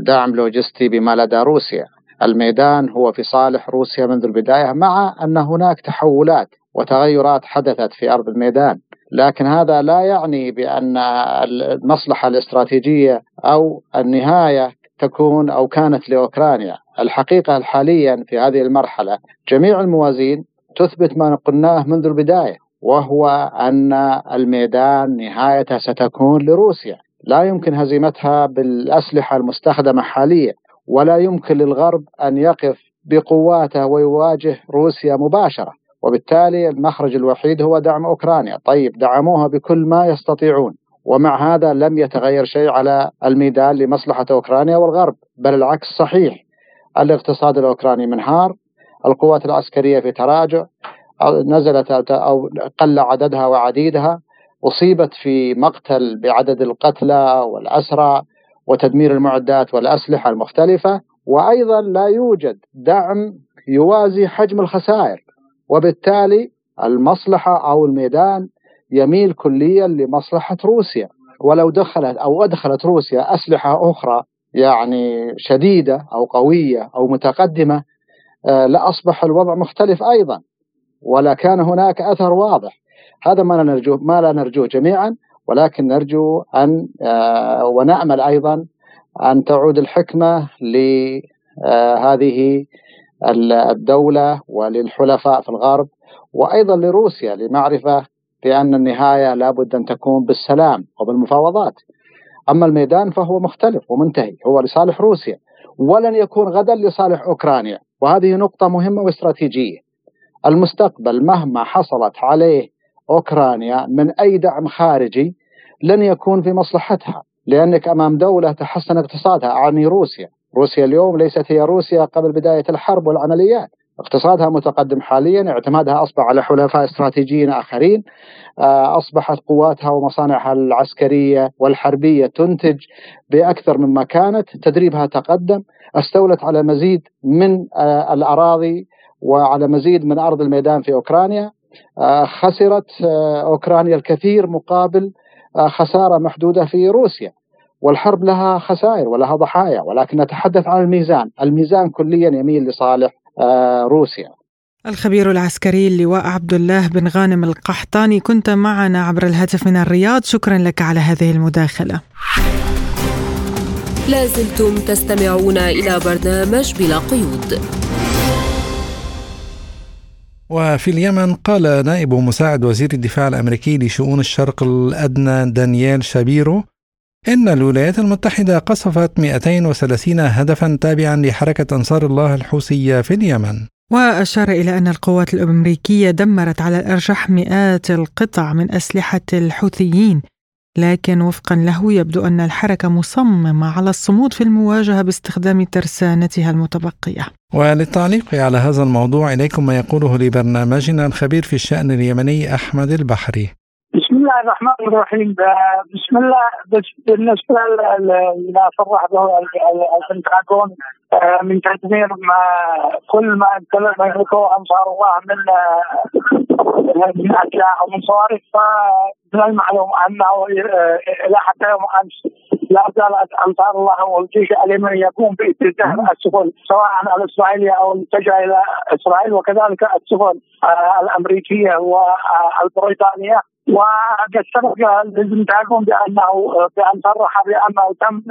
دعم لوجستي بما لدى روسيا الميدان هو في صالح روسيا منذ البداية مع أن هناك تحولات وتغيرات حدثت في أرض الميدان. لكن هذا لا يعني بأن المصلحة الاستراتيجية أو النهاية تكون أو كانت لأوكرانيا. الحقيقة حاليا في هذه المرحلة جميع الموازين تثبت ما قلناه منذ البداية وهو أن الميدان نهايته ستكون لروسيا. لا يمكن هزيمتها بالأسلحة المستخدمة حاليا. ولا يمكن للغرب أن يقف بقواته ويواجه روسيا مباشرة. وبالتالي المخرج الوحيد هو دعم أوكرانيا. طيب دعموها بكل ما يستطيعون. ومع هذا لم يتغير شيء على الميدان لمصلحة أوكرانيا والغرب. بل العكس صحيح. الاقتصاد الأوكراني منهار. القوات العسكرية في تراجع. نزلت أو قل عددها وعديدها. أصيبت في مقتل بعدد القتلى والأسرى. وتدمير المعدات والأسلحة المختلفة وأيضا لا يوجد دعم يوازي حجم الخسائر وبالتالي المصلحة أو الميدان يميل كليا لمصلحة روسيا. ولو دخلت أو أدخلت روسيا أسلحة أخرى يعني شديدة أو قوية أو متقدمة آه، لأصبح الوضع مختلف أيضا. ولا كان هناك أثر واضح. هذا ما لا نرجوه ما لا نرجوه جميعا. ولكن نرجو أن آه، ونأمل أيضا أن تعود الحكمة لهذه الدولة وللحلفاء في الغرب وأيضا لروسيا لمعرفة بأن النهاية لابد أن تكون بالسلام وبالمفاوضات. أما الميدان فهو مختلف ومنتهي هو لصالح روسيا ولن يكون غدا لصالح أوكرانيا وهذه نقطة مهمة واستراتيجية. المستقبل مهما حصلت عليه أوكرانيا من أي دعم خارجي لن يكون في مصلحتها لأنك أمام دولة تحسن اقتصادها أعني روسيا. روسيا اليوم ليست هي روسيا قبل بداية الحرب والعمليات. اقتصادها متقدم حاليا اعتمادها أصبح على حلفاء استراتيجيين آخرين آه، أصبحت قواتها ومصانعها العسكرية والحربية تنتج بأكثر مما كانت تدريبها تقدم استولت على مزيد من آه، الأراضي وعلى مزيد من أرض الميدان في أوكرانيا. خسرت أوكرانيا الكثير مقابل خسارة محدودة في روسيا. والحرب لها خسائر ولها ضحايا ولكن نتحدث عن الميزان. الميزان كليا يميل لصالح روسيا. الخبير العسكري اللواء عبد الله بن غانم القحطاني كنت معنا عبر الهاتف من الرياض. شكرا لك على هذه المداخلة. لازلتم تستمعون إلى برنامج بلا قيود. وفي اليمن قال نائب مساعد وزير الدفاع الأمريكي لشؤون الشرق الأدنى دانييل شابيرو إن الولايات المتحدة قصفت 230 هدفا تابعا لحركة أنصار الله الحوثية في اليمن. وأشار إلى أن القوات الأمريكية دمرت على الأرجح مئات القطع من أسلحة الحوثيين لكن وفقا له يبدو أن الحركة مصممة على الصمود في المواجهة باستخدام ترسانتها المتبقية. وللتعليق على هذا الموضوع إليكم ما يقوله لبرنامجنا الخبير في الشأن اليمني أحمد البحري. بسم الله الرحمن الرحيم. بسم الله بالنسبة لما صرح به البنتاغون آه، من تدمير ما كل ما يملكه أنصار الله من آه، من من صواريخ فمن المعلوم أنه آه، إلى حتى يوم أمس لا زالت أنصار الله والجيش اليمني يقوم باتجاه السفن سواء الاسرائيليه أو المتجهه إلى إسرائيل وكذلك السفن الأمريكية والبريطانية. وقد سبق البنتاغون بانه بأن صرح بأنه تم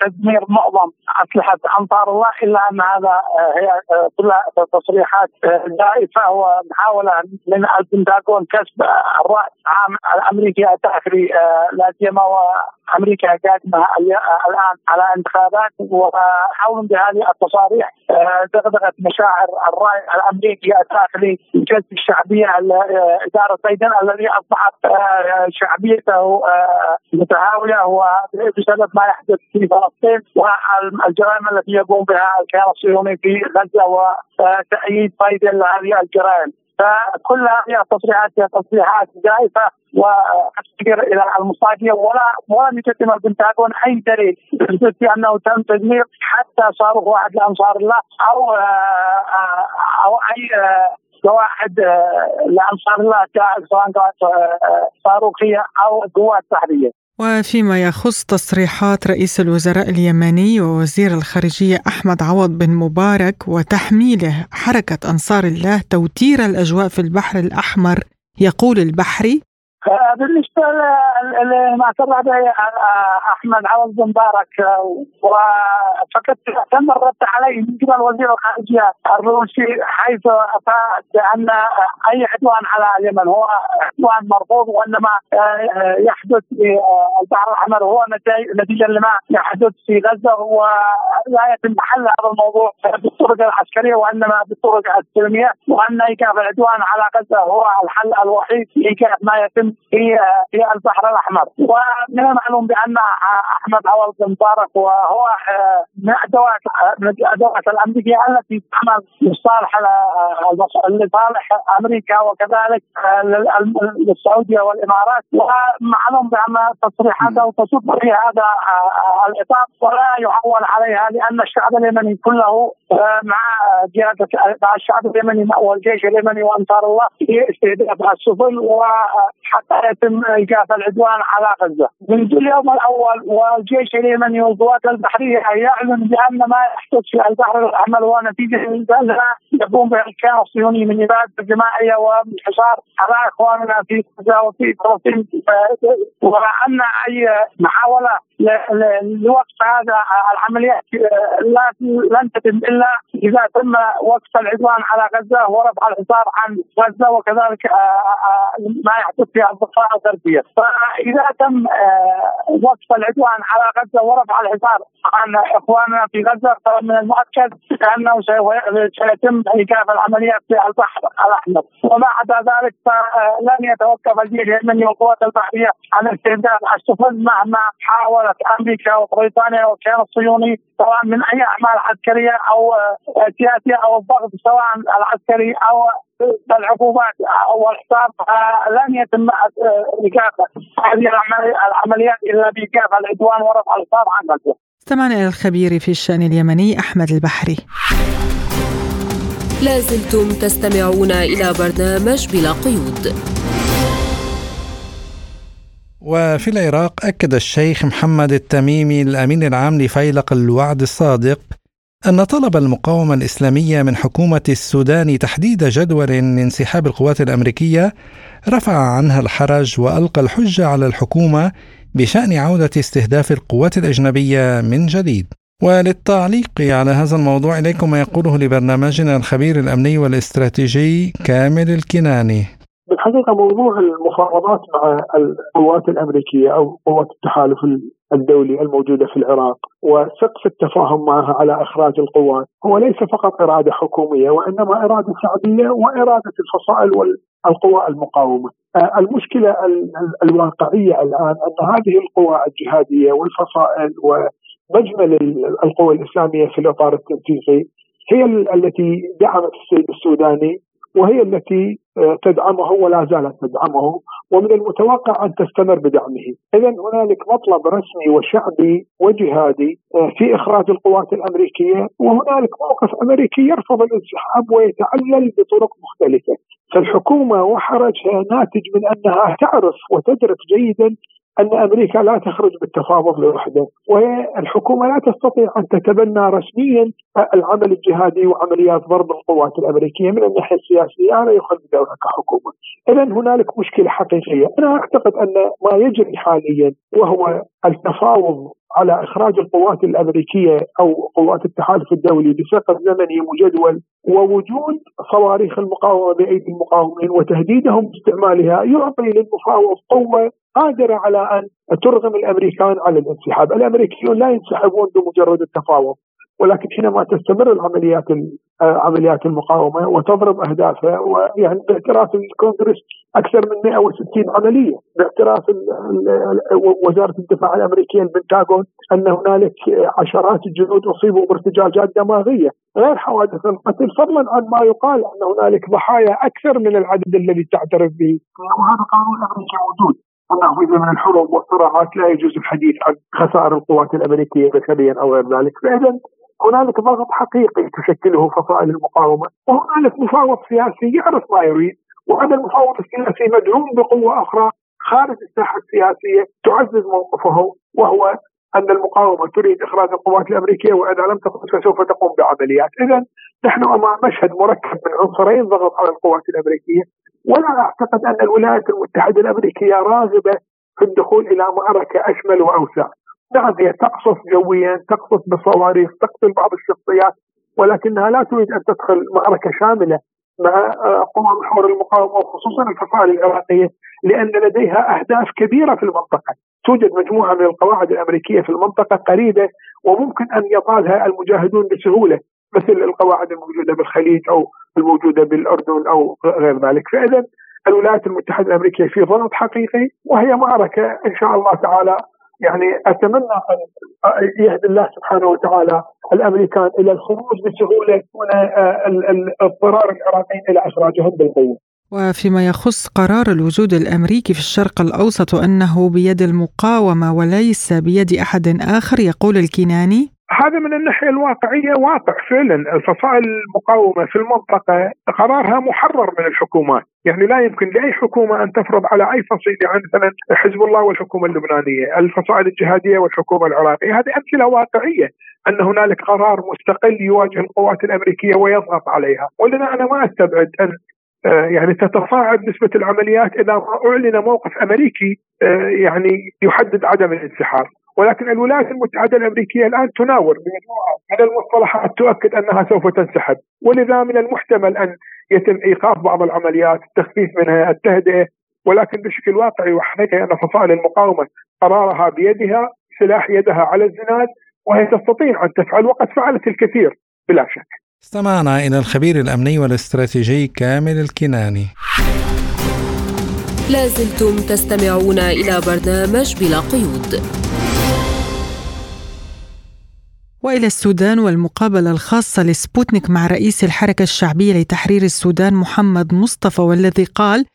تدمير معظم أسلحة أنصار الله إلا أن هذا هي كلها تصريحات زائفه ومحاوله من البنتاغون كسب الراي العام الأمريكي الداخلي لا سيما وأمريكا قادمة الآن على انتخابات. وحاول بهذه التصاريح دغدغة مشاعر الرأي الأمريكي الداخلي جذب الشعبية إدارة بايدن الذي أصبحت شعبيته متهاويه وبسبب ما يحدث في فلسطين والجرائم التي يقوم بها الكيان الصهيوني في غزة وتأييد بايدن لهذه الجرائم. فكل هذه التصريحات هي تصريحات جائفه وتشير إلى المصادية ولا ولم يقدم البنتاغون أي دليل يثبت بانه تم تدمير حتى صاروخ واحد لأنصار الله أو أو أي قواعد لانصار الله سواء صاروخية أو قوات بحريه. وفيما يخص تصريحات رئيس الوزراء اليمني ووزير الخارجية أحمد عوض بن مبارك وتحميله حركة أنصار الله توتير الأجواء في البحر الأحمر يقول البحري بالنسبة لما تبع به أحمد عوض مبارك فقد تم الرد عليه من قبل وزير الخارجية الروسي حيث افاد بأن أي عدوان على اليمن هو عدوان مرفوض وإنما يحدث في البحر الأحمر هو نتيجة لما يحدث في غزة ولا يتم حل هذا الموضوع بالطرق العسكرية وإنما بالطرق السلمية وأن إيقاف العدوان على غزة هو الحل الوحيد لإيقاف ما يتم في في البحر الأحمر. ومن المعلوم بأن أحمد عوض مبارك وهو من أدوات من الادوات الأمريكية التي تعمل لصالح لصالح أمريكا وكذلك للسعوديه والإمارات. ومعلوم بأن تصريحاته تصب في هذا الإطار ولا يعول عليها لأن الشعب اليمني كله مع قياده مع الشعب اليمني والجيش اليمني وأنصار الله في استهداف السفن. وحتى يتم ايقاف العدوان على غزة. منذ اليوم الأول والجيش اليمني والقوات البحرية يعلن بأن ما يحدث في البحر الأحمر هو نتيجه لما يقوم به الكيان الصهيوني من إبادة جماعيه وانحصار على إخواننا في غزة وفي فلسطين وأن أي محاولة لوقف هذا العمليات لن تتم إلا إذا تم وقف العدوان على غزة ورفع الحصار عن غزة وكذلك ما يحدث في الضفة الغربية، فإذا تم وقف العدوان على غزة ورفع الحصار عن إخواننا في غزة فمن المؤكد أنه سيتم إيقاف العمليات في البحر الأحمر، وما عدا ذلك فلن يتوقف الجيش اليمني والقوات البحرية عن استهداف السفن مهما حاولت أمريكا وبريطانيا والكيان الصهيوني سواء من أي أعمال عسكرية أو سياسية أو الضغط سواء العسكري أو العقوبات أو الحصار لن يتم ايقاف هذه العمليات إلا بايقاف العدوان ورفع الحصار عن غزة. استمعنا إلى الخبير في الشأن اليمني أحمد البحري. لازلتم تستمعون إلى برنامج بلا قيود. وفي العراق أكد الشيخ محمد التميمي الأمين العام لفيلق الوعد الصادق أن طلب المقاومة الإسلامية من حكومة السودان تحديد جدول لانسحاب القوات الأمريكية رفع عنها الحرج وألقى الحجة على الحكومة بشأن عودة استهداف القوات الأجنبية من جديد. وللتعليق على هذا الموضوع إليكم ما يقوله لبرنامجنا الخبير الأمني والإستراتيجي كامل الكناني. بالحقيقة موضوع المفاوضات مع القوات الأمريكية أو قوات التحالف الدولي الموجودة في العراق وسقف التفاهم معها على إخراج القوات هو ليس فقط إرادة حكومية وإنما إرادة شعبية وإرادة الفصائل والقوى المقاومة. المشكلة الواقعية الآن أن هذه القوى الجهادية والفصائل ومجمل القوى الإسلامية في الإطار التنفيذي هي التي دعمت السيد السوداني وهي التي تدعمه ولا زالت تدعمه ومن المتوقع أن تستمر بدعمه، اذا هنالك مطلب رسمي وشعبي وجهادي في إخراج القوات الأمريكية وهنالك موقف أمريكي يرفض الانسحاب ويتعلل بطرق مختلفة، فالحكومة وحرجها ناتج من أنها تعرف وتدرك جيدا أن أمريكا لا تخرج بالتفاوض لوحده وهي الحكومة لا تستطيع أن تتبنى رسميا العمل الجهادي وعمليات ضرب القوات الأمريكية من الناحية السياسية هذا يخل بدورها كحكومة. اذا هنالك مشكلة حقيقية، أنا أعتقد أن ما يجري حاليا وهو التفاوض على إخراج القوات الأمريكية أو قوات التحالف الدولي بسقف زمني مجدول ووجود صواريخ المقاومة بأيدي المقاومين وتهديدهم باستعمالها يعطي للمفاوض قوة قادرة على أن ترغم الأمريكان على الانسحاب، الأمريكيون لا ينسحبون بمجرد التفاوض، ولكن حينما تستمر العمليات عمليات المقاومة وتضرب أهدافها ويعني باعتراف الكونغرس أكثر من 160 عملية باعتراف وزارة الدفاع الأمريكية البنتاغون أن هنالك عشرات الجنود أصيبوا بارتجاجات دماغية. غير حوادث القتل فضلا عن ما يقال أن هنالك ضحايا أكثر من العدد الذي تعترف به. وهذا قانون أمريكي موجود. انه في زمن الحروب والصراعات لا يجوز الحديث عن خسائر القوات الأمريكية بشريا أو غير ذلك، فاذا هنالك ضغط حقيقي تشكله فصائل المقاومة وهنالك مفاوض سياسي يعرف ما يريد وهذا المفاوض السياسي مدعوم بقوة أخرى خارج الساحة السياسية تعزز موقفه وهو أن المقاومة تريد إخراج القوات الأمريكية وإذا لم تقم فسوف تقوم بعمليات، اذا نحن أمام مشهد مركب من عنصرين ضغط على القوات الأمريكية ولا أعتقد أن الولايات المتحدة الأمريكية راغبة في الدخول إلى معركة أشمل وأوسع. نعم هي تقصف جويا، تقصف بالصواريخ، تقتل بعض الشخصيات ولكنها لا تريد أن تدخل معركة شاملة مع قوى محور المقاومة وخصوصا الفصائل العراقية لأن لديها أهداف كبيرة في المنطقة، توجد مجموعة من القواعد الأمريكية في المنطقة قريبة وممكن أن يطالها المجاهدون بسهولة مثل القواعد الموجودة بالخليج أو الموجودة بالأردن أو غير ذلك، فإذا الولايات المتحدة الأمريكية في ضغط حقيقي وهي معركة إن شاء الله تعالى يعني أتمنى أن يهدي الله سبحانه وتعالى الأمريكان إلى الخروج بسهولة من اضطرار العراقيين إلى إخراجهم بالقوة. وفيما يخص قرار الوجود الأمريكي في الشرق الأوسط وانه بيد المقاومة وليس بيد أحد آخر يقول الكناني هذا من الناحية الواقعية واقع فعلا. الفصائل المقاومة في المنطقة قرارها محرر من الحكومات، يعني لا يمكن لأي حكومة أن تفرض على أي فصيل يعني مثلا حزب الله والحكومة اللبنانية، الفصائل الجهادية والحكومة العراقية، هذه أمثلة واقعية أن هنالك قرار مستقل يواجه القوات الأمريكية ويضغط عليها، ولذا أنا ما أستبعد أن يعني تتصاعد نسبة العمليات إذا أعلن موقف أمريكي يعني يحدد عدم الانسحاب ولكن الولايات المتحدة الأمريكية الآن تناور بمجموعة من المصطلحات تؤكد أنها سوف تنسحب. ولذا من المحتمل أن يتم إيقاف بعض العمليات التخفيف منها التهدئة. ولكن بشكل واقعي وحقيقي أن فصائل المقاومة قرارها بيدها سلاح يدها على الزناد وهي تستطيع أن تفعل وقد فعلت الكثير بلا شك. استمعنا إلى الخبير الأمني والاستراتيجي كامل الكناني. لازلتم تستمعون إلى برنامج بلا قيود. وإلى السودان والمقابلة الخاصة لسبوتنيك مع رئيس الحركة الشعبية لتحرير السودان محمد مصطفى والذي قال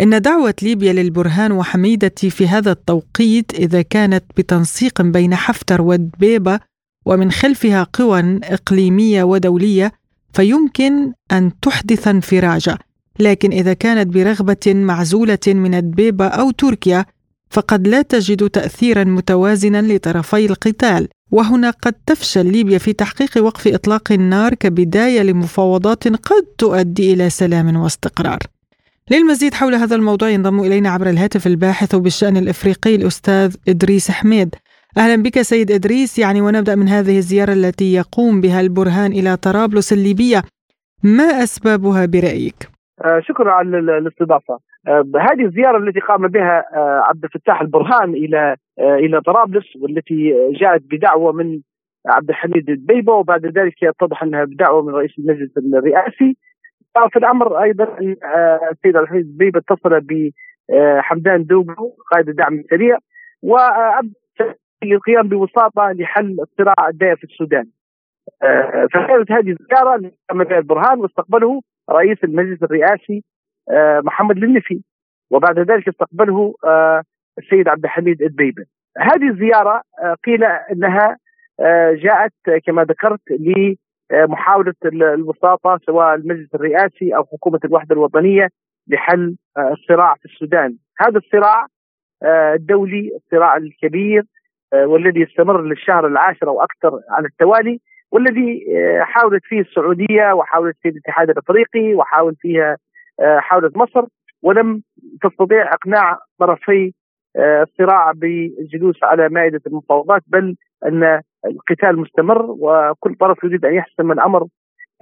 إن دعوة ليبيا للبرهان وحميدتي في هذا التوقيت إذا كانت بتنسيق بين حفتر ودبيبه ومن خلفها قوى إقليمية ودولية فيمكن أن تحدث انفراجا. لكن إذا كانت برغبة معزولة من دبيبه أو تركيا فقد لا تجد تاثيرا متوازنا لطرفي القتال. وهنا قد تفشل ليبيا في تحقيق وقف إطلاق النار كبداية لمفاوضات قد تؤدي إلى سلام واستقرار. للمزيد حول هذا الموضوع ينضم إلينا عبر الهاتف الباحث بالشان الإفريقي الأستاذ إدريس حميد. أهلا بك سيد إدريس يعني ونبدأ من هذه الزيارة التي يقوم بها البرهان إلى طرابلس الليبية. ما أسبابها برأيك؟ آه شكرا على الاستضافة. آه هذه الزيارة التي قام بها آه عبد الفتاح البرهان إلى إلى طرابلس والتي جاءت بدعوة من عبد الحميد الدبيبه وبعد ذلك يتضح أنها بدعوة من رئيس المجلس الرئاسي في الأمر أيضا السيد عبد الحميد الدبيبه اتصل بحمدان دوبو قائد الدعم السريع وابدى للقيام بوساطة لحل الصراع الدائر في السودان. فكانت هذه الزيارة بها البرهان واستقبله رئيس المجلس الرئاسي محمد النفي وبعد ذلك استقبله السيد عبد الحميد الدبيبه. هذه الزيارة قيل إنها جاءت كما ذكرت لمحاولة الوساطه سواء المجلس الرئاسي أو حكومة الوحدة الوطنية لحل الصراع في السودان. هذا الصراع الدولي الصراع الكبير والذي يستمر للشهر العاشر أو أكثر على التوالي والذي حاولت فيه السعودية وحاولت فيه الاتحاد الأفريقي وحاول فيها حاولت مصر ولم تستطيع إقناع طرفي الصراع بالجلوس على مائدة المفاوضات بل أن القتال مستمر وكل طرف يريد أن يحسم الأمر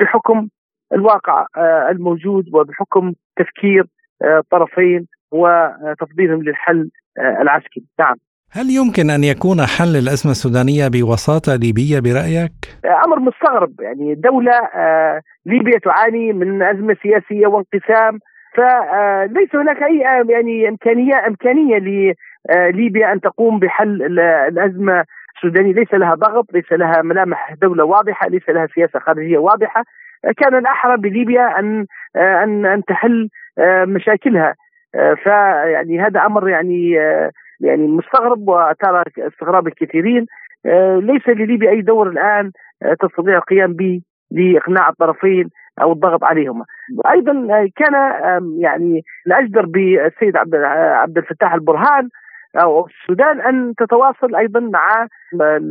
بحكم الواقع الموجود وبحكم تفكير الطرفين وتفضيلهم للحل العسكري نعم هل يمكن أن يكون حل الأزمة السودانية بوساطة ليبيه برأيك؟ أمر مستغرب يعني دولة ليبيا تعاني من أزمة سياسية وانقسام فليس هناك أي يعني امكانيه إمكانية لليبيا أن تقوم بحل الأزمة السودانية. ليس لها ضغط ليس لها ملامح دولة واضحة ليس لها سياسة خارجية واضحة. كان الأحرى بليبيا أن أن أن تحل مشاكلها. فيعني هذا أمر يعني يعني مستغرب وترى استغراب الكثيرين. ليس لليبيا أي دور الآن تستطيع القيام به لإقناع الطرفين أو الضغط عليهما. أيضا كان يعني الأجدر بالسيد عبد الفتاح البرهان أو السودان أن تتواصل أيضا مع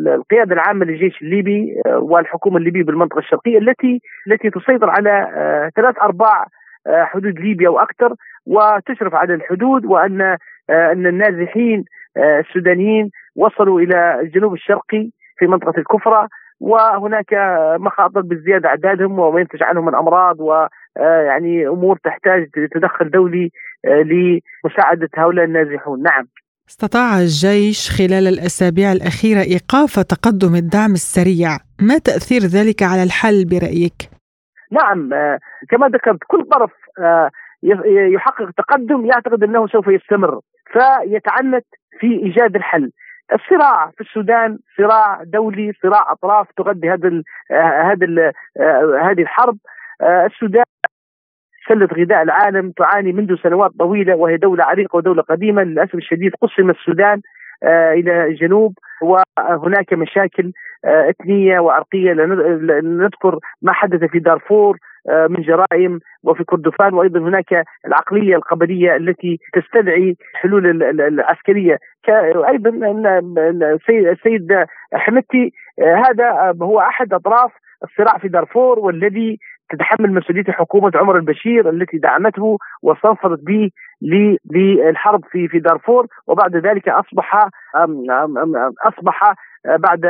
القيادة العامة للجيش الليبي والحكومة الليبية بالمنطقة الشرقية التي التي تسيطر على ثلاث ارباع حدود ليبيا وأكثر وتشرف على الحدود وأن أن النازحين السودانيين وصلوا إلى الجنوب الشرقي في منطقة الكفرة. وهناك مخاطر بازدياد أعدادهم وما ينتج عنهم من امراض ويعني أمور تحتاج تدخل دولي لمساعدة هؤلاء النازحون، نعم. استطاع الجيش خلال الأسابيع الأخيرة إيقاف تقدم الدعم السريع، ما تأثير ذلك على الحل برأيك؟ نعم كما ذكرت كل طرف يحقق تقدم يعتقد أنه سوف يستمر فيتعنت في إيجاد الحل الصراع في السودان صراع دولي صراع أطراف تغذي هذا هذا هذه الحرب. السودان سلة غذاء العالم تعاني منذ سنوات طويلة وهي دولة عريقة ودولة قديمة للأسف الشديد قسم السودان إلى الجنوب وهناك مشاكل إثنية وعرقية نذكر ما حدث في دارفور من جرائم وفي كردفان وأيضا هناك العقلية القبلية التي تستدعي حلول العسكرية. أيضا السيد حمدتي هذا هو أحد أطراف الصراع في دارفور والذي تتحمل مسؤوليته حكومة عمر البشير التي دعمته واستنصرت به للحرب في في دارفور وبعد ذلك اصبح أصبح بعد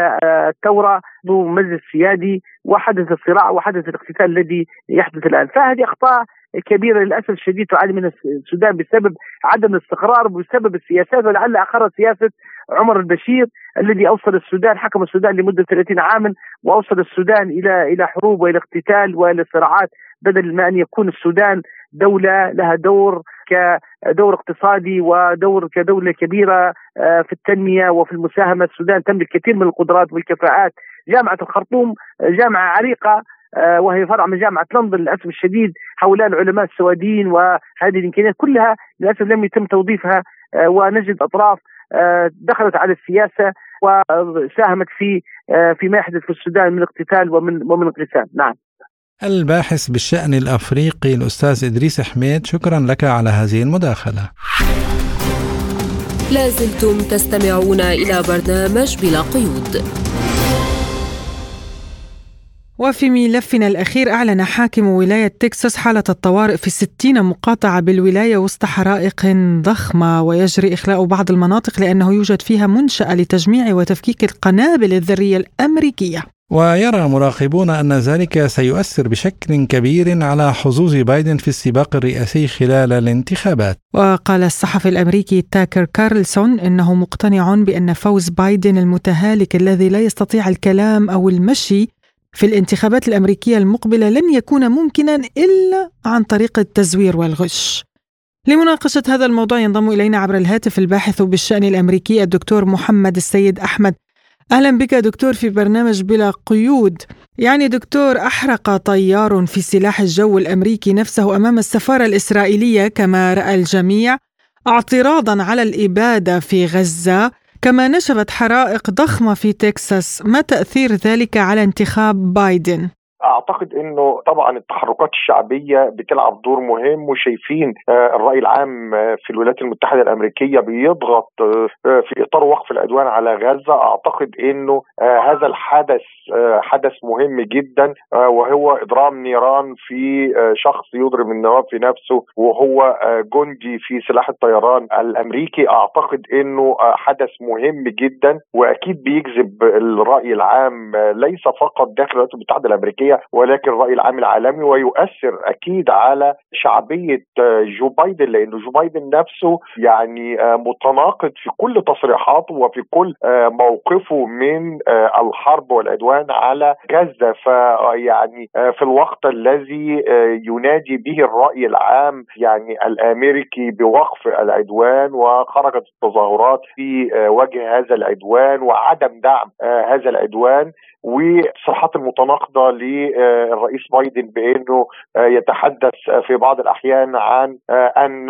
الثورة مجلس سيادي وحدث الصراع وحدث الاقتتال الذي يحدث الآن. فهذه أخطاء كبيرة للأسف الشديد تعاني من السودان بسبب عدم الاستقرار بسبب السياسات ولعل أخر سياسة عمر البشير الذي أوصل السودان حكم السودان لمدة 30 عاما وأوصل السودان إلى إلى حروب والى اقتتال والى صراعات بدل ما أن يكون السودان دولة لها دور كدور اقتصادي ودور كدولة كبيرة في التنمية وفي المساهمة. السودان تملك كثير من القدرات والكفاءات. جامعة الخرطوم جامعة عريقة وهي فرع من جامعة لندن للأسف الشديد هؤلاء العلماء السواديين وهذه الإمكانيات كلها للأسف لم يتم توظيفها ونجد أطراف دخلت على السياسة وساهمت في فيما يحدث في السودان من اقتتال ومن ومن انقسام، نعم. الباحث بالشأن الأفريقي الأستاذ إدريس حميد شكرا لك على هذه المداخلة. لازلتم تستمعون إلى برنامج بلا قيود. وفي ملفنا الأخير أعلن حاكم ولاية تكساس حالة الطوارئ في ستين مقاطعة بالولاية وسط حرائق ضخمة ويجري إخلاء بعض المناطق لأنه يوجد فيها منشأة لتجميع وتفكيك القنابل الذرية الأمريكية. ويرى مراقبون أن ذلك سيؤثر بشكل كبير على حظوظ بايدن في السباق الرئاسي خلال الانتخابات. وقال الصحفي الأمريكي تاكر كارلسون إنه مقتنع بأن فوز بايدن المتهالك الذي لا يستطيع الكلام أو المشي في الانتخابات الأمريكية المقبلة لن يكون ممكنا إلا عن طريق التزوير والغش. لمناقشة هذا الموضوع ينضم إلينا عبر الهاتف الباحث بالشأن الأمريكي الدكتور محمد السيد أحمد أهلا بك دكتور في برنامج بلا قيود. يعني دكتور أحرق طيار في سلاح الجو الأمريكي نفسه أمام السفارة الإسرائيلية كما رأى الجميع اعتراضا على الإبادة في غزة. كما نشبت حرائق ضخمة في تكساس ما تأثير ذلك على انتخاب بايدن؟ أعتقد إنه طبعا التحركات الشعبية بتلعب دور مهم وشايفين الرأي العام في الولايات المتحدة الأمريكية بيضغط في إطار وقف العدوان على غزة. أعتقد إنه هذا الحدث حدث مهم جدا وهو إضرام نيران في شخص يضرب النواب في نفسه وهو جندي في سلاح الطيران الأمريكي. أعتقد إنه حدث مهم جدا وأكيد بيجذب الرأي العام. ليس فقط داخل الولايات المتحدة الأمريكية ولكن الراي العام العالمي ويؤثر أكيد على شعبية جو بايدن لأنه جو بايدن نفسه يعني متناقض في كل تصريحاته وفي كل موقفه من الحرب والعدوان على غزة. فيعني في الوقت الذي ينادي به الرأي العام يعني الأمريكي بوقف العدوان وخرجت التظاهرات في وجه هذا العدوان وعدم دعم هذا العدوان والتصريحات المتناقضة للرئيس بايدن بأنه يتحدث في بعض الأحيان عن أن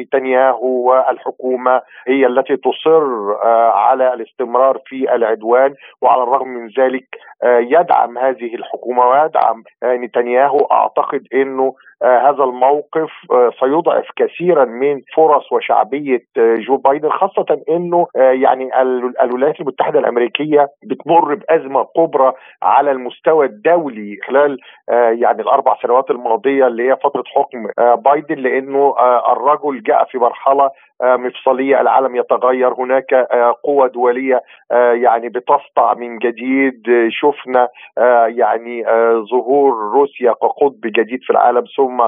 نتنياهو والحكومة هي التي تصر على الاستمرار في العدوان وعلى الرغم من ذلك يدعم هذه الحكومة ويدعم نتنياهو. أعتقد إنه آه، هذا الموقف آه، سيضعف كثيرا من فرص وشعبية آه، جو بايدن خاصة إنه يعني الولايات المتحدة الأمريكية بتمر بأزمة كبرى على المستوى الدولي خلال يعني الأربع سنوات الماضية اللي هي فترة حكم بايدن لإنه الرجل جاء في مرحلة مفصلية العالم يتغير. هناك قوى دولية يعني بتسطع من جديد شفنا يعني ظهور روسيا كقطب جديد في العالم ثم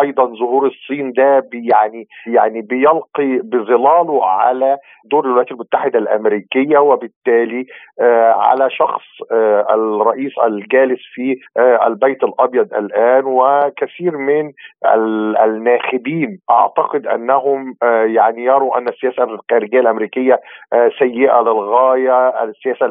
أيضا ظهور الصين ده يعني يعني بيلقي بظلاله على دور الولايات المتحدة الأمريكية وبالتالي آه على شخص آه الرئيس الجالس في آه البيت الأبيض الآن وكثير من الناخبين أعتقد أنهم آه يعني يروا أن السياسة الخارجية الأمريكية آه سيئة للغاية السياسة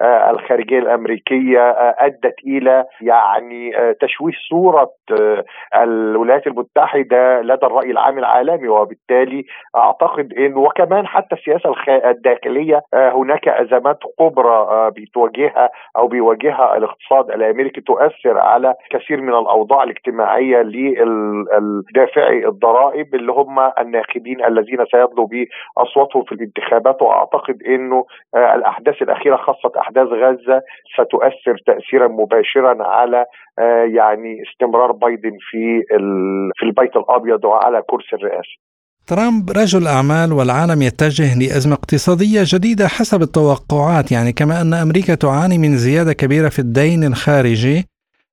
آه الخارجية الأمريكية آه أدت إلى يعني آه تشويه صورة آه الولايات المتحدة لدى الرأي العام العالمي. وبالتالي أعتقد إن وكمان حتى السياسة الداخلية هناك أزمات كبرى بتواجهها أو بيواجهها الاقتصاد الأمريكي تؤثر على كثير من الأوضاع الاجتماعية للدافعي الضرائب اللي هم الناخبين الذين سيدلوا بأصواتهم في الانتخابات. وأعتقد إنه الأحداث الأخيرة خاصه أحداث غزة ستؤثر تاثيرا مباشرا على يعني استمرار بايدن في في البيت الأبيض وعلى كرسي الرئاسة ترامب رجل أعمال والعالم يتجه لأزمة اقتصادية جديدة حسب التوقعات يعني كما أن أمريكا تعاني من زيادة كبيرة في الدين الخارجي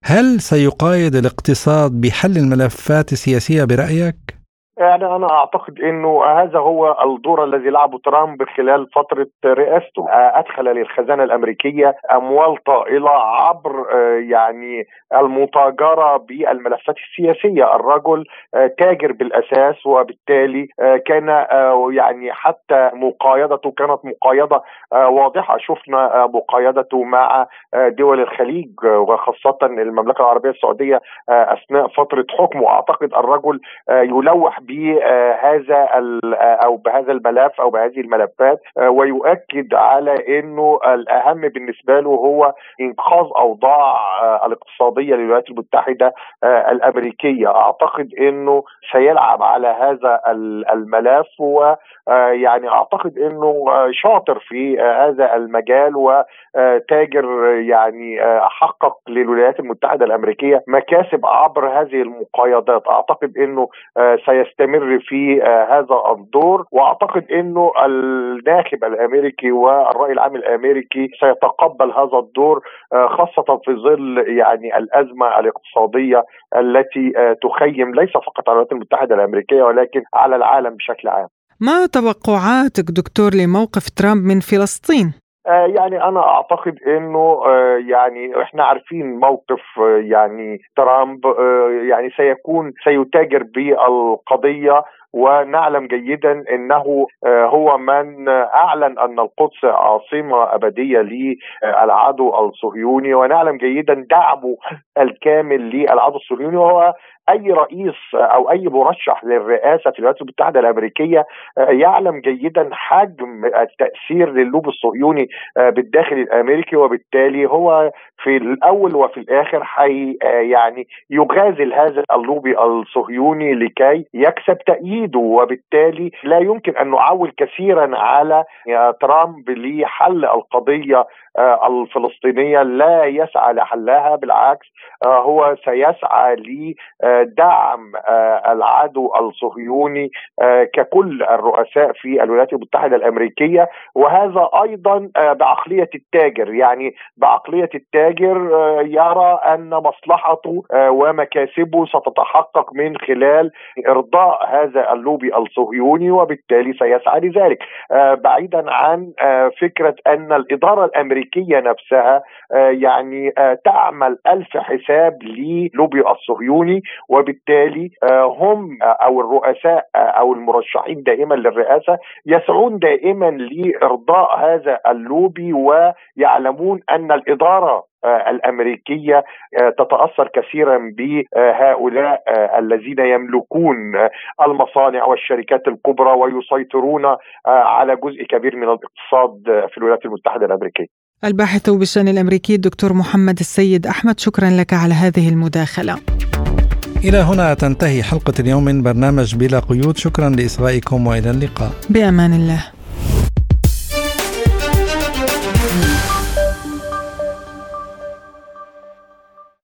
هل سيقايد الاقتصاد بحل الملفات السياسية برأيك؟ يعني أنا أعتقد إنه هذا هو الدور الذي لعبه ترامب خلال فترة رئاسته. أدخل للخزانة الأمريكية أموال طائلة عبر يعني المتاجرة بالملفات السياسية. الرجل تاجر بالأساس وبالتالي كان يعني حتى مقايضته كانت مقايضة واضحة. شفنا مقايضته مع دول الخليج وخاصة المملكة العربية السعودية أثناء فترة حكمه. أعتقد الرجل يلوح بهذا أو بهذا الملف أو بهذه الملفات آه، ويؤكد على إنه الأهم بالنسبة له هو إنقاذ أوضاع آه، الاقتصادية للولايات المتحدة آه، الأمريكية. أعتقد إنه سيلعب على هذا الملف ويعني أعتقد إنه شاطر في هذا المجال وتاجر يعني حقق للولايات المتحدة الأمريكية مكاسب عبر هذه المقايضات. أعتقد إنه سيست يستمر في آه، هذا الدور وأعتقد إنه الناخب الأمريكي والرأي العام الأمريكي سيتقبل هذا الدور آه، خاصة في ظل يعني الأزمة الاقتصادية التي آه، تخيم ليس فقط على الولايات المتحدة الأمريكية ولكن على العالم بشكل عام. ما توقعاتك دكتور لموقف ترامب من فلسطين؟ يعني أنا أعتقد إنه يعني إحنا عارفين موقف يعني ترامب يعني سيكون سيتاجر بالقضية ونعلم جيدا إنه هو من أعلن أن القدس عاصمة أبدية للعدو الصهيوني ونعلم جيدا دعمه الكامل للعدو الصهيوني وهو أي رئيس أو أي مرشح للرئاسة في الولايات المتحدة الأمريكية يعلم جيدا حجم التأثير للوب الصهيوني بالداخل الأمريكي وبالتالي هو في الأول وفي الآخر حي يعني يغازل هذا اللوبي الصهيوني لكي يكسب تأييده. وبالتالي لا يمكن أن نعول كثيرا على ترامب لحل القضية الفلسطينية. لا يسعى لحلها بالعكس هو سيسعى لدعم العدو الصهيوني ككل الرؤساء في الولايات المتحدة الأمريكية وهذا أيضا بعقلية التاجر. يعني بعقلية التاجر يرى أن مصلحته ومكاسبه ستتحقق من خلال إرضاء هذا اللوبي الصهيوني وبالتالي سيسعى لذلك. بعيدا عن فكرة أن الإدارة الأمريكية نفسها يعني تعمل ألف حساب للوبي الصهيوني وبالتالي هم أو الرؤساء أو المرشحين دائما للرئاسة يسعون دائما لإرضاء هذا اللوبي ويعلمون أن الإدارة آه، الأمريكية آه، تتأثر كثيرا بهؤلاء آه، الذين يملكون المصانع والشركات الكبرى ويسيطرون على جزء كبير من الاقتصاد في الولايات المتحدة الأمريكية. الباحث بالشأن الأمريكي الدكتور محمد السيد أحمد شكرا لك على هذه المداخلة. إلى هنا تنتهي حلقة اليوم من برنامج بلا قيود. شكرا لإصغائكم وإلى اللقاء. بأمان الله.